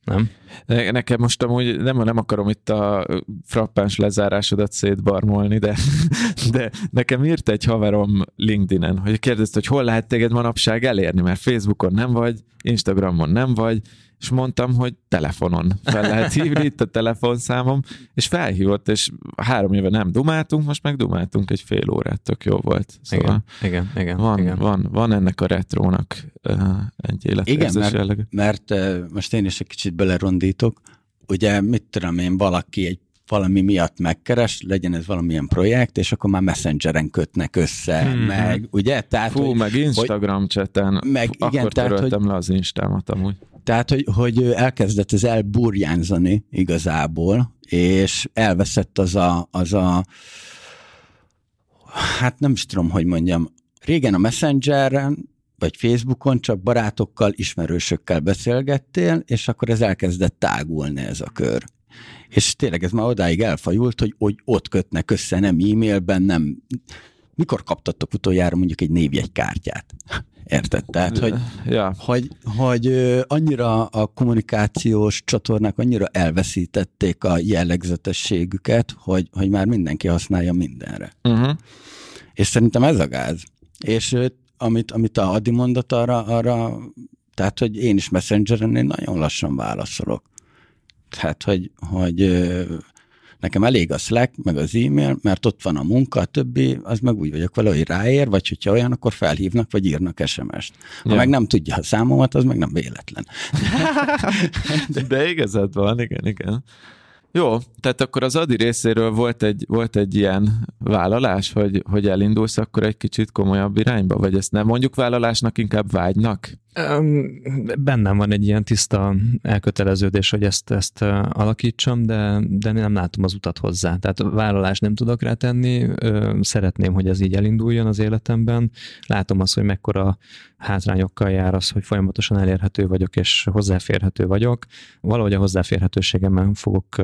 Nem? Nekem most amúgy nem, nem akarom itt a frappáns lezárásodat szétbarmolni, de, de nekem írt egy haverom LinkedIn-en, hogy kérdezte, hogy hol lehet téged manapság elérni, mert Facebookon nem vagy, Instagramon nem vagy, és mondtam, hogy telefonon fel lehet hívni, itt a telefonszámom, és felhívott, és három éve nem dumáltunk, most meg dumáltunk egy fél órát, tök jó volt. Szóval igen, igen, igen, van, igen. Van, van ennek a retrónak uh, egy életérzés Igen, mert, jellegű. mert uh, most én is egy kicsit belerondítok, ugye mit tudom én, valaki egy valami miatt megkeres, legyen ez valamilyen projekt, és akkor már messengeren kötnek össze, hmm. meg, ugye? Tehát, Fú, hogy, meg Instagram hogy, cseten, meg, igen, akkor tehát, hogy, le az Instámat amúgy. Tehát, hogy, hogy elkezdett ez elburjánzani igazából, és elveszett az a, az a hát nem is tudom, hogy mondjam, régen a Messengeren vagy Facebookon csak barátokkal, ismerősökkel beszélgettél, és akkor ez elkezdett tágulni ez a kör. És tényleg ez már odáig elfajult, hogy, hogy ott kötnek össze, nem e-mailben, nem... Mikor kaptatok utoljára mondjuk egy névjegykártyát? Érted? Tehát, hogy, ja. hogy, hogy annyira a kommunikációs csatornák annyira elveszítették a jellegzetességüket, hogy, hogy már mindenki használja mindenre. Uh-huh. És szerintem ez a gáz. És amit, amit a Adi mondott arra, arra, tehát, hogy én is Messengeren én nagyon lassan válaszolok. Tehát, hogy, hogy nekem elég a Slack, meg az e-mail, mert ott van a munka, a többi, az meg úgy vagyok vele, hogy ráér, vagy hogyha olyan, akkor felhívnak, vagy írnak SMS-t. Ha ja. meg nem tudja a számomat, az meg nem véletlen. De, De igazad van, igen, igen. Jó, tehát akkor az Adi részéről volt egy, volt egy ilyen vállalás, hogy, hogy elindulsz akkor egy kicsit komolyabb irányba, vagy ezt nem mondjuk vállalásnak, inkább vágynak? Bennem van egy ilyen tiszta elköteleződés, hogy ezt, ezt alakítsam, de, de nem látom az utat hozzá. Tehát vállalást nem tudok rá tenni, szeretném, hogy ez így elinduljon az életemben. Látom azt, hogy mekkora hátrányokkal jár az, hogy folyamatosan elérhető vagyok és hozzáférhető vagyok. Valahogy a hozzáférhetőségemmel fogok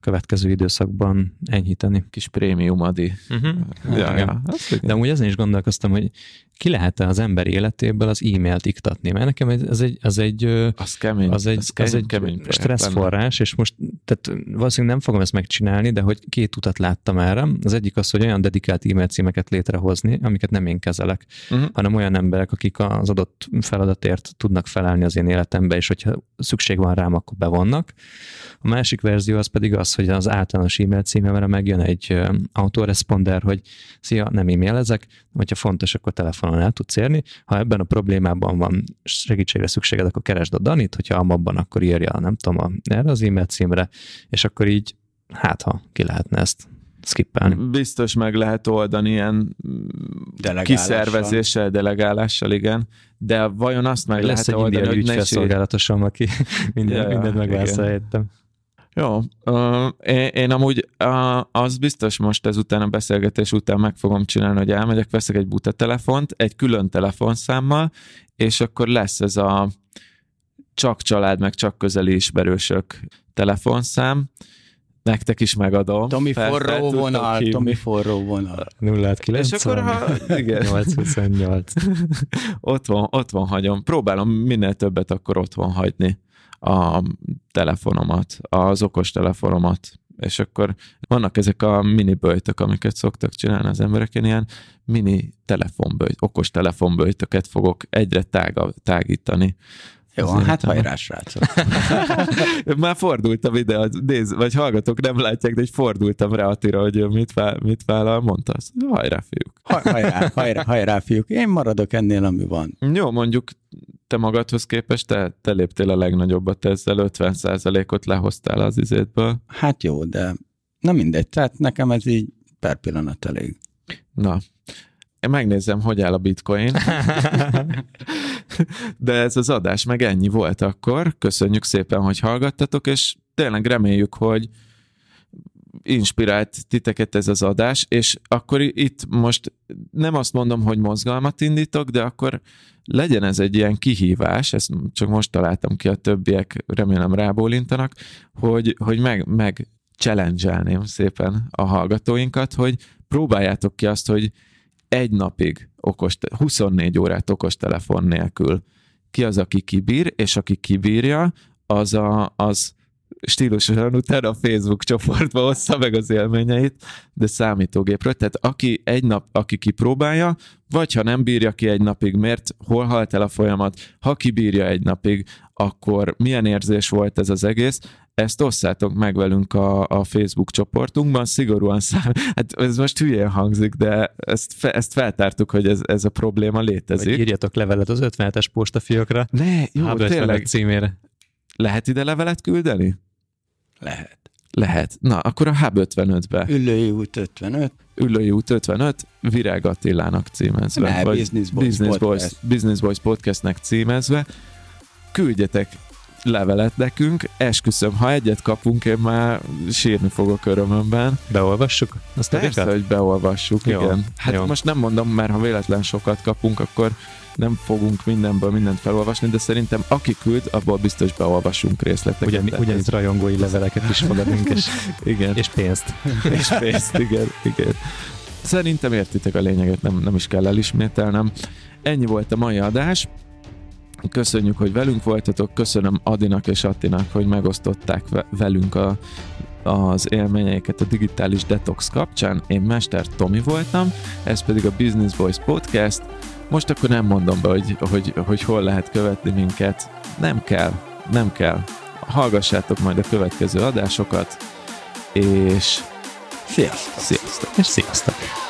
következő időszakban enyhíteni. Kis prémium adi. Uh-huh. Ja, ja. De amúgy ezen is gondolkoztam, hogy ki lehet-e az ember életéből az e-mailt iktatni? Mert nekem ez egy, az egy, az kemény, az egy, az az egy kemény stresszforrás, és most tehát valószínűleg nem fogom ezt megcsinálni, de hogy két utat láttam erre. Az egyik az, hogy olyan dedikált e-mail címeket létrehozni, amiket nem én kezelek, uh-huh. hanem olyan emberek, akik az adott feladatért tudnak felelni az én életembe, és hogyha szükség van rám, akkor bevonnak. A másik verzió az pedig az, hogy az általános e-mail címemre megjön egy autoresponder, hogy szia, nem e-mailezek, hogyha fontos, akkor telefonon el tudsz érni. Ha ebben a problémában van segítségre szükséged, akkor keresd a Danit, hogyha abban, akkor írja, nem tudom, a, erre az e-mail címre, és akkor így, hát ha ki lehetne ezt skippelni. Biztos meg lehet oldani ilyen kiszervezéssel, delegálással, igen. De vajon azt meg Lesz lehet egy oldani, hogy ügyfélszolgálatosom, aki minden, ja, mindent helyettem. Jó, uh, én, én amúgy uh, az biztos most ezután a beszélgetés után meg fogom csinálni, hogy elmegyek, veszek egy buta telefont, egy külön telefonszámmal, és akkor lesz ez a csak család, meg csak közeli ismerősök telefonszám, nektek is megadom. Tomi forró vonal, Tomi forró vonal. 090. És akkor ha, igen. 828. otthon, otthon hagyom. Próbálom minél többet akkor otthon hagyni a telefonomat, az okos telefonomat, és akkor vannak ezek a mini böjtök, amiket szoktak csinálni az emberek, én ilyen mini telefonböjt, okos telefonböjtöket fogok egyre tága, tágítani. Jó, Azért hát hajrá, srácok. Már fordultam ide, nézd, vagy hallgatók nem látják, de egy fordultam rá Attira, hogy mit, vál, mit vállal, mondta azt. Hajrá, fiúk. hajrá, hajrá, hajrá, fiúk. Én maradok ennél, ami van. Jó, mondjuk te magadhoz képest te, te léptél a legnagyobbat ezzel, 50%-ot lehoztál az izétből. Hát jó, de nem mindegy, tehát nekem ez így per pillanat elég. Na, én megnézem, hogy áll a bitcoin. De ez az adás meg ennyi volt akkor. Köszönjük szépen, hogy hallgattatok, és tényleg reméljük, hogy inspirált titeket ez az adás, és akkor itt most nem azt mondom, hogy mozgalmat indítok, de akkor legyen ez egy ilyen kihívás, ezt csak most találtam ki, a többiek remélem rábólintanak, hogy, hogy meg, meg challenge szépen a hallgatóinkat, hogy próbáljátok ki azt, hogy egy napig okos, 24 órát okostelefon nélkül ki az, aki kibír, és aki kibírja, az, a, az stílusosan utána a Facebook csoportba hozza meg az élményeit, de számítógépről. Tehát aki egy nap, aki kipróbálja, vagy ha nem bírja ki egy napig, miért, hol halt el a folyamat, ha kibírja egy napig, akkor milyen érzés volt ez az egész, ezt osszátok meg velünk a, a Facebook csoportunkban, szigorúan szám, hát ez most hülyén hangzik, de ezt, fe, ezt feltártuk, hogy ez, ez a probléma létezik. Vagy írjatok levelet az 57-es postafiókra. Ne, jó, tényleg. címére. Lehet ide levelet küldeni? Lehet. Lehet. Na, akkor a Hub 55-be. Üllői út 55. Üllői út 55, Virág Attilának címezve. Ne, vagy Business Boys, Business, Boys, Business Boys Podcastnek címezve. Küldjetek levelet nekünk, esküszöm, ha egyet kapunk, én már sírni fogok örömömben. Beolvassuk? Azt Persze, hogy beolvassuk, Jó. igen. Hát Jó. most nem mondom, mert ha véletlen sokat kapunk, akkor nem fogunk mindenből mindent felolvasni, de szerintem aki küld, abból biztos beolvasunk részleteket. Ugyan, ugyanitt rajongói leveleket is fogadunk, és, igen. és pénzt. és pénzt, igen, igen. Szerintem értitek a lényeget, nem, nem is kell elismételnem. Ennyi volt a mai adás. Köszönjük, hogy velünk voltatok, köszönöm Adinak és Attinak, hogy megosztották velünk a, az élményeiket a digitális detox kapcsán. Én Mester Tomi voltam, ez pedig a Business Voice Podcast. Most akkor nem mondom be, hogy, hogy, hogy hol lehet követni minket. Nem kell, nem kell. Hallgassátok majd a következő adásokat, és sziasztok! Sziasztok! És sziasztok!